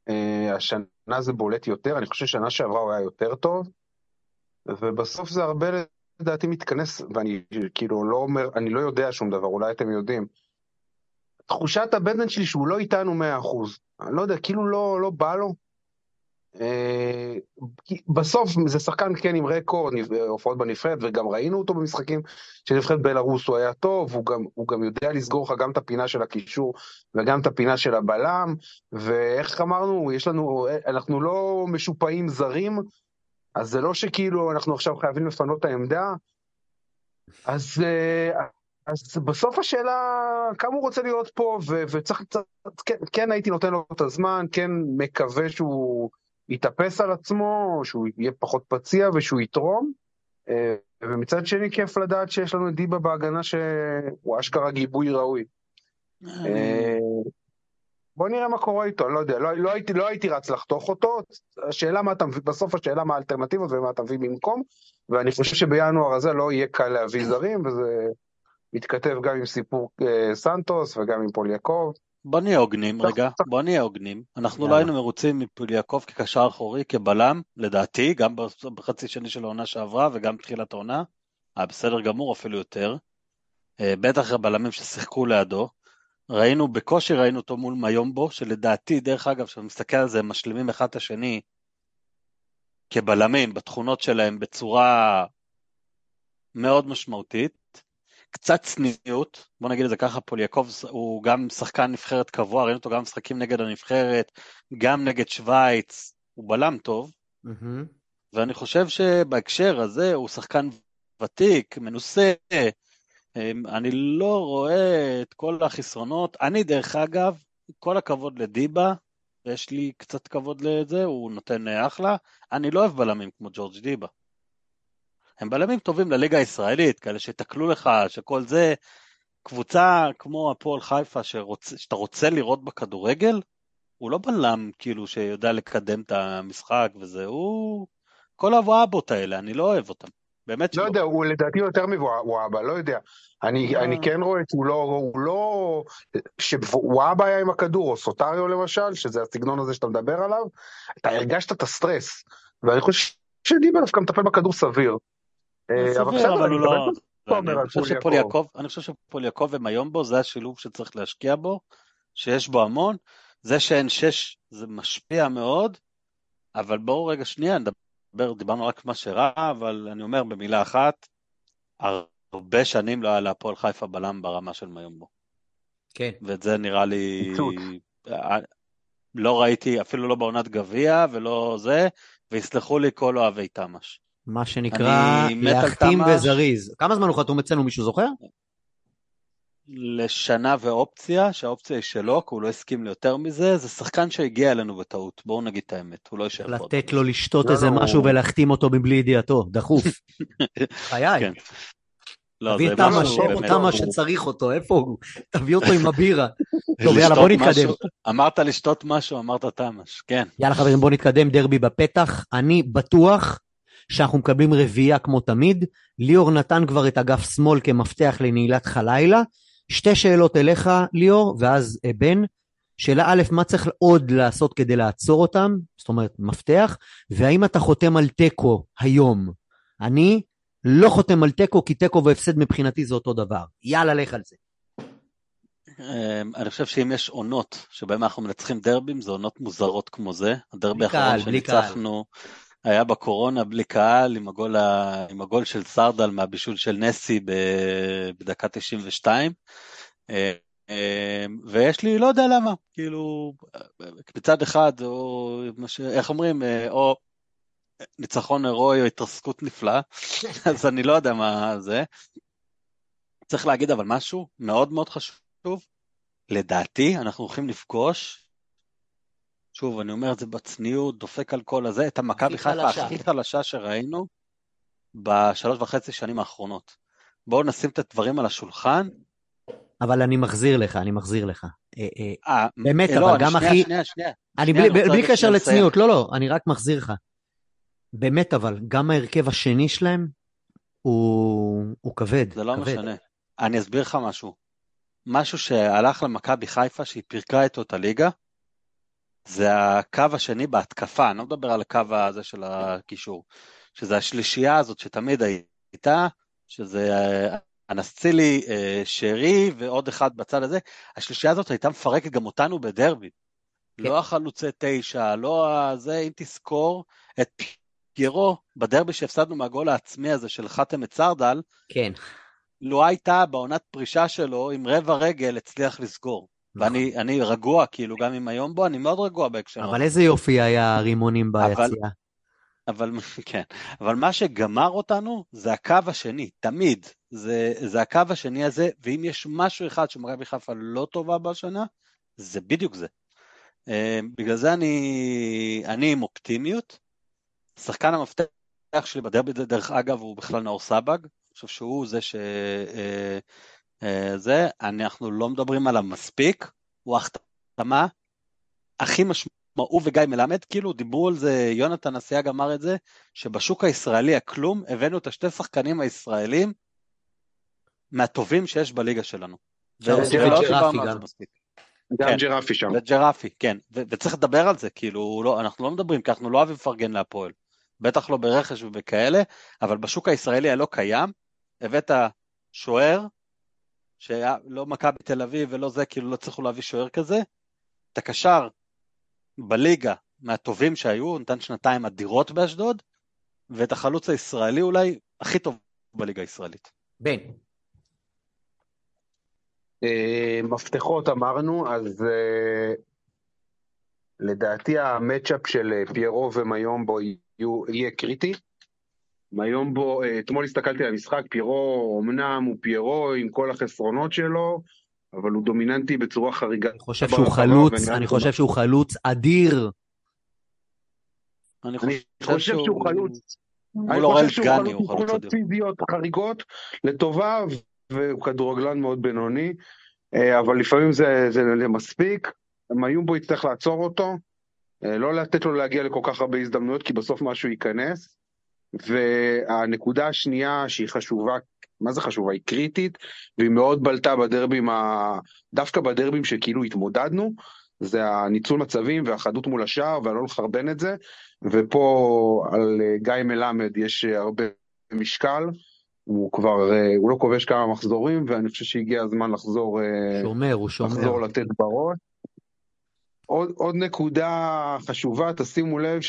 אה, השנה זה בולט יותר, אני חושב ששנה שעברה הוא היה יותר טוב, ובסוף זה הרבה לדעתי מתכנס, ואני כאילו לא אומר, אני לא יודע שום דבר, אולי אתם יודעים. תחושת הבטן שלי שהוא לא איתנו 100%. אני לא יודע, כאילו לא, לא בא לו. אה, בסוף זה שחקן כן עם רקורד, נב- הופעות בנבחרת, וגם ראינו אותו במשחקים של נבחרת בלרוס, הוא היה טוב, הוא גם, הוא גם יודע לסגור לך גם את הפינה של הקישור וגם את הפינה של הבלם, ואיך אמרנו, יש לנו, אנחנו לא משופעים זרים, אז זה לא שכאילו אנחנו עכשיו חייבים לפנות את העמדה, אז, אה, אז בסוף השאלה, כמה הוא רוצה להיות פה, ו- וצריך, קצת- כן, כן הייתי נותן לו את הזמן, כן מקווה שהוא יתאפס על עצמו, שהוא יהיה פחות פציע ושהוא יתרום. אה, ומצד שני, כיף לדעת שיש לנו את דיבה בהגנה שהוא אשכרה גיבוי ראוי. אה, בוא נראה מה קורה איתו, אני לא יודע, לא, לא, הייתי, לא הייתי רץ לחתוך אותו, השאלה מה אתה מביא, בסוף השאלה מה האלטרנטיבות ומה אתה מביא במקום, ואני חושב שבינואר הזה לא יהיה קל להביא זרים, וזה מתכתב גם עם סיפור אה, סנטוס וגם עם פול יעקב. בוא נהיה הוגנים רגע, בוא נהיה הוגנים. אנחנו לא. היינו מרוצים מפוליאקוב כקשר אחורי, כבלם, לדעתי, גם בחצי שני של העונה שעברה וגם בתחילת העונה. היה בסדר גמור, אפילו יותר. אה, בטח הבלמים ששיחקו לידו. ראינו, בקושי ראינו אותו מול מיומבו, שלדעתי, דרך אגב, כשאתה מסתכל על זה, הם משלימים אחד את השני כבלמים, בתכונות שלהם, בצורה מאוד משמעותית. קצת צניעות, בוא נגיד את זה ככה, פוליאקוב הוא גם שחקן נבחרת קבוע, ראינו אותו גם משחקים נגד הנבחרת, גם נגד שווייץ, הוא בלם טוב, מהמם. ואני חושב שבהקשר הזה הוא שחקן ותיק, מנוסה, אמ, אני לא רואה את כל החסרונות. אני, דרך אגב, כל הכבוד לדיבה, ויש לי קצת כבוד לזה, הוא נותן אחלה. אני לא אוהב בלמים כמו ג'ורג' דיבה. הם בלמים טובים לליגה הישראלית, כאלה שיתקלו לך, שכל זה, קבוצה כמו הפועל חיפה, שרוצ... שאתה רוצה לראות בכדורגל, הוא לא בלם כאילו שיודע לקדם את המשחק וזה, הוא... כל האבואבות האלה, אני לא אוהב אותם. באמת לא שלא. יודע, הוא לדעתי יותר מוואבה, לא יודע. אני, אה. אני כן רואה שהוא לא, הוא לא... שוואבה היה עם הכדור, או סוטריו למשל, שזה הסגנון הזה שאתה מדבר עליו, אתה הרגשת את הסטרס. ואני חושב שדיבר דווקא מטפל בכדור סביר. אה, סביר, בסדר, אבל אני הוא מקבל לא... את אומר אני על חושב פול שפול יעקב. יעקב, אני חושב שפול יעקב הם היום בו, זה השילוב שצריך להשקיע בו, שיש בו המון. זה שאין שש, זה משפיע מאוד, אבל בואו רגע שנייה נדבר, דיברנו רק מה שרע, אבל אני אומר במילה אחת, הרבה שנים לא היה להפועל חיפה בלם ברמה של מיומבו. כן. ואת זה נראה לי... פיצוץ. אה, לא ראיתי, אפילו לא בעונת גביע ולא זה, ויסלחו לי כל אוהבי תמ"ש. מה שנקרא להחתים תמ"ש. וזריז. כמה זמן הוא חתום אצלנו, מישהו זוכר? לשנה ואופציה, שהאופציה היא שלו, כי הוא לא הסכים ליותר מזה, זה שחקן שהגיע אלינו בטעות, בואו נגיד את האמת, הוא לא יישאר פה. לתת לו לשתות לא, איזה לא, משהו ולהחתים אותו מבלי ידיעתו, דחוף. חיי. כן. לא, תביא את תמה תמה שצריך אותו, איפה הוא? תביא אותו עם הבירה. טוב, יאללה, בוא נתקדם. אמרת לשתות משהו, אמרת תמ"ש, כן. יאללה חברים, בוא נתקדם, דרבי בפתח. אני בטוח שאנחנו מקבלים רביעייה כמו תמיד. ליאור נתן כבר את אגף שמאל כמפתח לנעילת חלילה. שתי שאלות אליך, ליאור, ואז אה, בן. שאלה א', מה צריך עוד לעשות כדי לעצור אותם? זאת אומרת, מפתח. והאם אתה חותם על תיקו היום? אני לא חותם על תיקו, כי תיקו והפסד מבחינתי זה אותו דבר. יאללה, לך על זה. אמ, אני חושב שאם יש עונות שבהן אנחנו מנצחים דרבים, זה עונות מוזרות כמו זה. הדרבי האחרון בלי קהל. היה בקורונה בלי קהל, עם הגול, ה... עם הגול של סרדל מהבישול של נסי ב... בדקה 92. אה, אה, ויש לי, לא יודע למה, כאילו, מצד אחד, או ש... איך אומרים, אה, או ניצחון הירואי או התרסקות נפלאה, אז אני לא יודע מה זה. צריך להגיד אבל משהו מאוד מאוד חשוב, לדעתי אנחנו הולכים לפגוש, שוב, אני אומר את זה בצניעות, דופק על כל הזה, את המכבי חיפה. הכי חלשה שראינו בשלוש וחצי שנים האחרונות. בואו נשים את הדברים על השולחן. אבל אני מחזיר לך, אני מחזיר לך. אה, אה, אה, באמת, אבל לא, אני- גם הכי- שנייה, שנייה. אני שנייה, בלי, אני בלי קשר. לצניעות, לא, לא, אני רק מחזיר לך. באמת, אבל גם ההרכב השני שלהם הוא, הוא כבד. זה לא כבד. משנה. אני אסביר לך משהו. משהו שהלך למכבי חיפה, שהיא פירקה איתו את הליגה, זה הקו השני בהתקפה, אני לא מדבר על הקו הזה של הקישור, שזה השלישייה הזאת שתמיד הייתה, שזה אה, אנסצילי, אה, שרי ועוד אחד בצד הזה, השלישייה הזאת הייתה מפרקת גם אותנו בדרבי. כן. לא החלוצי תשע, לא הזה, אם תזכור את פיירו בדרבי שהפסדנו מהגול העצמי הזה של חאתם את סרדל, כן. לו הייתה בעונת פרישה שלו עם רבע רגל הצליח לסגור. ואני אני רגוע, כאילו, גם אם היום בו, אני מאוד רגוע בהקשר הזה. אבל איזה יופי היה הרימונים ביציאה. אבל כן, אבל מה שגמר אותנו זה הקו השני, תמיד. זה, זה הקו השני הזה, ואם יש משהו אחד שמכבי חיפה לא טובה בשנה, זה בדיוק זה. אה, בגלל זה אני, אני עם אופטימיות. שחקן המפתח שלי בדרבי, דרך אגב, הוא בכלל נאור סבג. אני חושב שהוא זה ש... אה, זה, אנחנו לא מדברים עליו מספיק, הוא ההחתמה הכי משמעותית. הוא וגיא מלמד, כאילו דיברו על זה, יונתן אסיאג אמר את זה, שבשוק הישראלי הכלום, הבאנו את השתי שחקנים הישראלים מהטובים שיש בליגה שלנו. ג'רפי על גם. כן. ג'רפי שם. וג'רפי, כן, וצריך לדבר על זה, כאילו, לא, אנחנו לא מדברים, כי אנחנו לא אוהבים לפרגן להפועל. בטח לא ברכש ובכאלה, אבל בשוק הישראלי הלא קיים, הבאת שוער, שהיה לא מכבי תל אביב ולא זה, כאילו לא הצליחו להביא שוער כזה, את הקשר בליגה מהטובים שהיו, הוא נתן שנתיים אדירות באשדוד, ואת החלוץ הישראלי אולי הכי טוב בליגה הישראלית. בן. אה, מפתחות אמרנו, אז אה, לדעתי המצ'אפ של אה, פיירו ומיומבו יהיו- יהיה קריטי. מיומבו, אה, אתמול הסתכלתי על המשחק, פיירו אמנם הוא פיירו עם כל החסרונות שלו, אבל הוא דומיננטי בצורה חריגה. אני חושב שהוא חלוץ, אני חושב שהוא חלוץ אדיר. אני אני חושב שהוא חלוץ. אני חושב שהוא חלוץ עם יכולות אדיר. פיזיות חריגות לטובה, והוא כדורגלן מאוד בינוני, אה, אבל לפעמים זה, זה, זה מספיק. מיומבו יצטרך לעצור אותו, אה, לא לתת לו להגיע לכל כך הרבה הזדמנויות, כי בסוף משהו ייכנס. והנקודה השנייה שהיא חשובה, מה זה חשובה? היא קריטית, והיא מאוד בלטה בדרבים, ה... דווקא בדרבים שכאילו התמודדנו, זה הניצול מצבים והחדות מול השער והלא לחרבן את זה, ופה על אה, גיא מלמד יש אה, הרבה משקל, הוא כבר, אה, הוא לא כובש כמה מחזורים, ואני חושב שהגיע הזמן לחזור, שומר, הוא שומר. לחזור לתת בראש. עוד, עוד נקודה חשובה, תשימו לב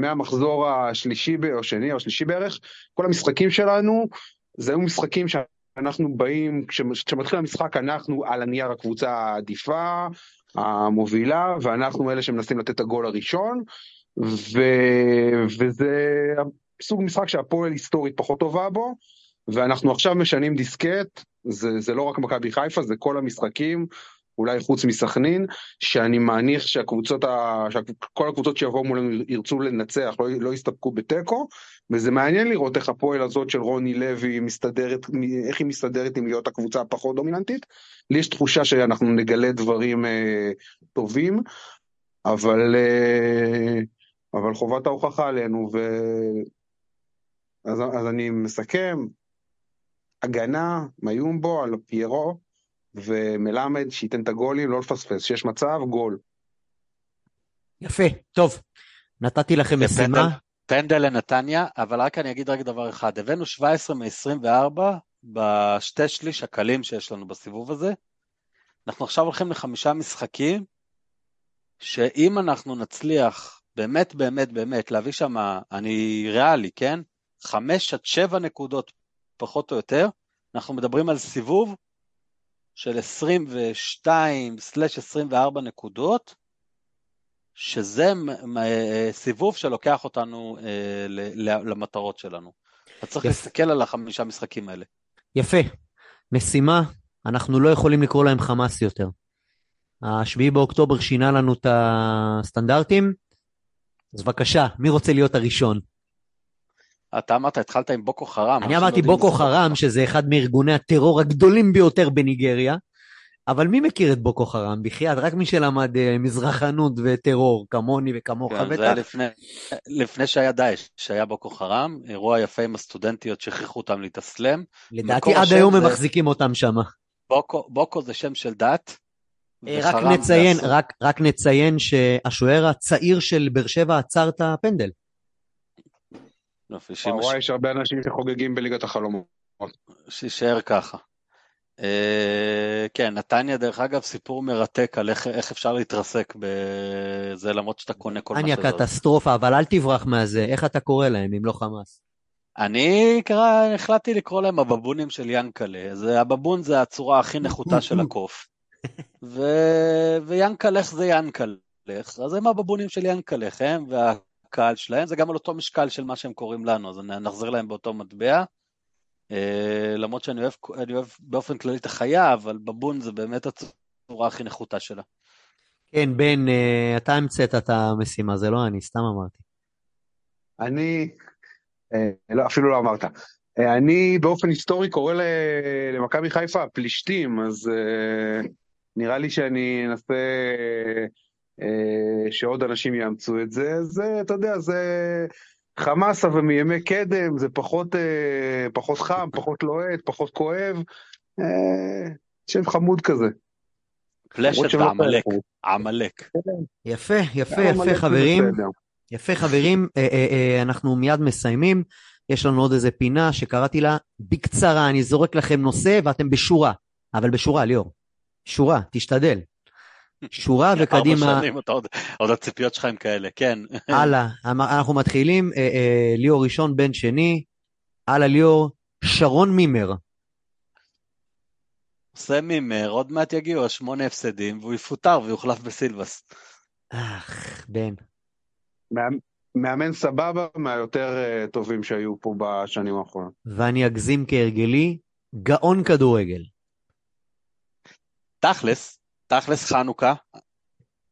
שמהמחזור השלישי או שני או שלישי בערך, כל המשחקים שלנו, זה היו משחקים שאנחנו באים, כשמתחיל המשחק אנחנו על הנייר הקבוצה העדיפה, המובילה, ואנחנו אלה שמנסים לתת את הגול הראשון, ו... וזה סוג משחק שהפועל היסטורית פחות טובה בו, ואנחנו עכשיו משנים דיסקט, זה, זה לא רק מכבי חיפה, זה כל המשחקים, אולי חוץ מסכנין, שאני מניח שהקבוצות, ה... שכל הקבוצות שיבואו מולנו ירצו לנצח, לא, לא יסתפקו בתיקו, וזה מעניין לראות איך הפועל הזאת של רוני לוי מסתדרת, איך היא מסתדרת עם להיות הקבוצה הפחות דומיננטית. לי יש תחושה שאנחנו נגלה דברים אה, טובים, אבל, אה, אבל חובת ההוכחה עלינו, ו... אז, אז אני מסכם, הגנה, מיומבו על פיירו, ומלמד שייתן את הגולים, לא לפספס, שיש מצב, גול. יפה, טוב. נתתי לכם משימה. פנדל לנתניה, אבל רק אני אגיד רק דבר אחד, הבאנו 17 מ-24 בשתי שליש הקלים שיש לנו בסיבוב הזה. אנחנו עכשיו הולכים לחמישה משחקים, שאם אנחנו נצליח באמת באמת באמת להביא שם, אני ריאלי, כן? חמש עד שבע נקודות פחות או יותר, אנחנו מדברים על סיבוב של 22/24 נקודות, שזה סיבוב שלוקח אותנו אה, למטרות שלנו. אתה צריך יפה. להסתכל על החמישה משחקים האלה. יפה. משימה, אנחנו לא יכולים לקרוא להם חמאס יותר. השביעי באוקטובר שינה לנו את הסטנדרטים, אז בבקשה, מי רוצה להיות הראשון? אתה אמרת, התחלת עם בוקו חרם. אני אמרתי בוקו חרם, שזה אחד מארגוני הטרור הגדולים ביותר בניגריה, אבל מי מכיר את בוקו חרם? בחייאת, רק מי שלמד uh, מזרחנות וטרור, כמוני וכמוך כן, בטח. זה היה לפני, לפני שהיה דאעש, שהיה בוקו חרם, אירוע יפה עם הסטודנטיות שהכריחו אותם להתאסלם. לדעתי עד היום הם מחזיקים אותם שם. בוקו, בוקו זה שם של דת. אה, רק נציין, רק, רק נציין שהשוער הצעיר של באר שבע עצר את הפנדל. וואי, יש הרבה אנשים שחוגגים בליגת החלומות. שישאר ככה. אה, כן, נתניה, דרך אגב, סיפור מרתק על איך, איך אפשר להתרסק בזה, למרות שאתה קונה כל מה שזה. נתניה קטסטרופה, אבל אל תברח מהזה, איך אתה קורא להם אם לא חמאס? אני קרא, החלטתי לקרוא להם הבבונים של ינקלה. זה, הבבון זה הצורה הכי נחותה של הקוף. ו... ויאנקלך זה ינקלך, אז הם הבבונים של ינקלך, הם והקהל שלהם, זה גם על אותו משקל של מה שהם קוראים לנו, אז נחזיר להם באותו מטבע. אה, למרות שאני אוהב, אני אוהב באופן כללי את החיה, אבל בבון זה באמת הצורה הכי נחותה שלה. כן, בן, אה, אתה המצאת את המשימה, זה לא אני, סתם אמרתי. אני, אה, לא, אפילו לא אמרת. אני באופן היסטורי קורא למכבי חיפה פלישתים, אז נראה לי שאני אנסה שעוד אנשים יאמצו את זה. זה, אתה יודע, זה חמאסה ומימי קדם, זה פחות, אה, פחות חם, פחות לוהט, פחות כואב. אה, שם חמוד כזה. פלשת ועמלק, עמלק. יפה, יפה, יפה חברים. יפה חברים, אה, אה, אה, אנחנו מיד מסיימים. יש לנו עוד איזה פינה שקראתי לה בקצרה, אני זורק לכם נושא ואתם בשורה, אבל בשורה, ליאור. שורה, תשתדל. שורה וקדימה. ארבע שנים, עוד, עוד הציפיות שלך הם כאלה, כן. הלאה, אנחנו מתחילים, אה, אה, ליאור ראשון, בן שני, הלאה ליאור, שרון מימר. עושה מימר, עוד מעט יגיעו השמונה הפסדים, והוא יפוטר ויוחלף בסילבס. אך, בן. מאמן סבבה, מהיותר אה, טובים שהיו פה בשנים האחרונות. ואני אגזים כהרגלי, גאון כדורגל. תכלס, תכלס חנוכה,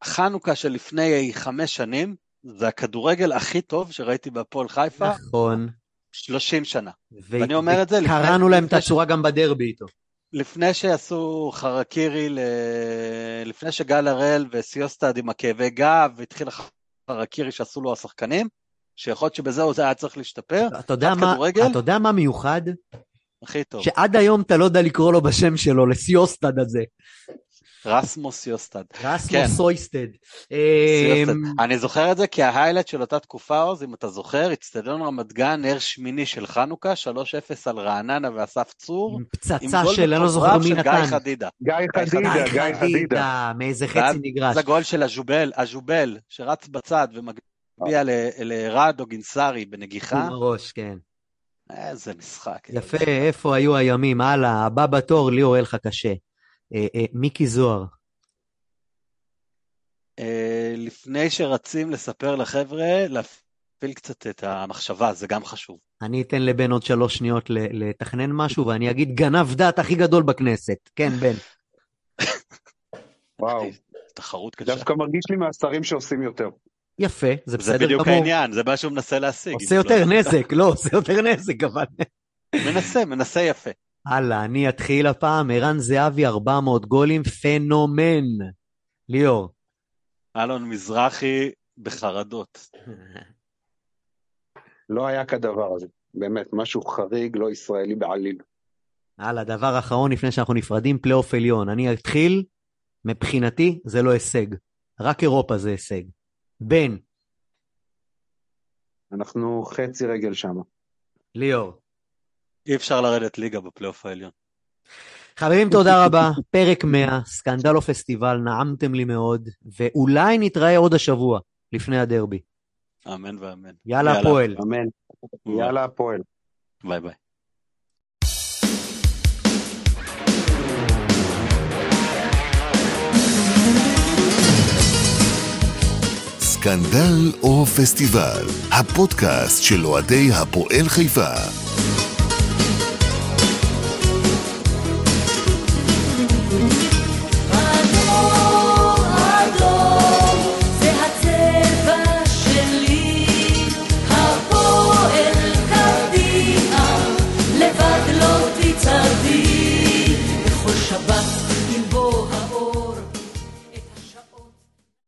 חנוכה של לפני חמש שנים, זה הכדורגל הכי טוב שראיתי בהפועל חיפה. נכון. 30 שנה. ו- ואני אומר את זה לפני... קראנו להם את הצורה. גם בדרבי איתו. לפני שעשו חרקירי, ל... לפני שגל הראל וסיוסטד עם הכאבי גב, והתחיל החרקירי שעשו לו השחקנים, שיכול להיות שבזה זה היה צריך להשתפר. אתה יודע, מה, כדורגל? אתה יודע מה מיוחד? הכי טוב. שעד היום אתה לא יודע לקרוא לו בשם שלו, לסיוסטד הזה. רסמוס יוסטד. רסמו כן. סויסטד. אמ, אני זוכר את זה כי ההיילייט של אותה תקופה, עוז, אם אתה זוכר, אצטדיון רמת גן, נר שמיני של חנוכה, 3-0 על רעננה ואסף צור. עם פצצה של, אני לא זוכר מי של גיא נתן. חדידה. גיא חדידה, גיא חדידה. מאיזה חצי מגרש. זה גול של הז'ובל, הז'ובל, שרץ בצד ומגביה ל- לרד או גינסארי בנגיחה. עם הראש, כן. איזה משחק. יפה, איפה היו הימים? הלאה, הבא בתור, ליאור, יהיה לך קשה. אה, אה, מיקי זוהר. אה, לפני שרצים לספר לחבר'ה, להפעיל קצת את המחשבה, זה גם חשוב. אני אתן לבן עוד שלוש שניות לתכנן משהו, ואני אגיד גנב דעת הכי גדול בכנסת. כן, בן. וואו. תחרות קשה. דווקא מרגיש לי מהשרים שעושים יותר. יפה, זה זה בסדר בדיוק גמור. העניין, זה מה שהוא מנסה להשיג. עושה אם יותר לא- נזק, לא, עושה יותר נזק, אבל... מנסה, מנסה יפה. הלאה, אני אתחיל הפעם. ערן זהבי, 400 גולים, פנומן. ליאור. אלון מזרחי בחרדות. לא היה כדבר הזה. באמת, משהו חריג, לא ישראלי בעליל. הלאה, דבר אחרון לפני שאנחנו נפרדים, פלייאוף עליון. אני אתחיל, מבחינתי זה לא הישג. רק אירופה זה הישג. בן, אנחנו חצי רגל שם. ליאור. אי אפשר לרדת ליגה בפלייאוף העליון. חברים, תודה רבה. פרק 100, סקנדל או פסטיבל, נעמתם לי מאוד, ואולי נתראה עוד השבוע, לפני הדרבי. אמן ואמן. יאללה, הפועל. אמן. יאללה, הפועל. ביי ביי. סקנדל או פסטיבל, הפודקאסט של אוהדי הפועל חיפה.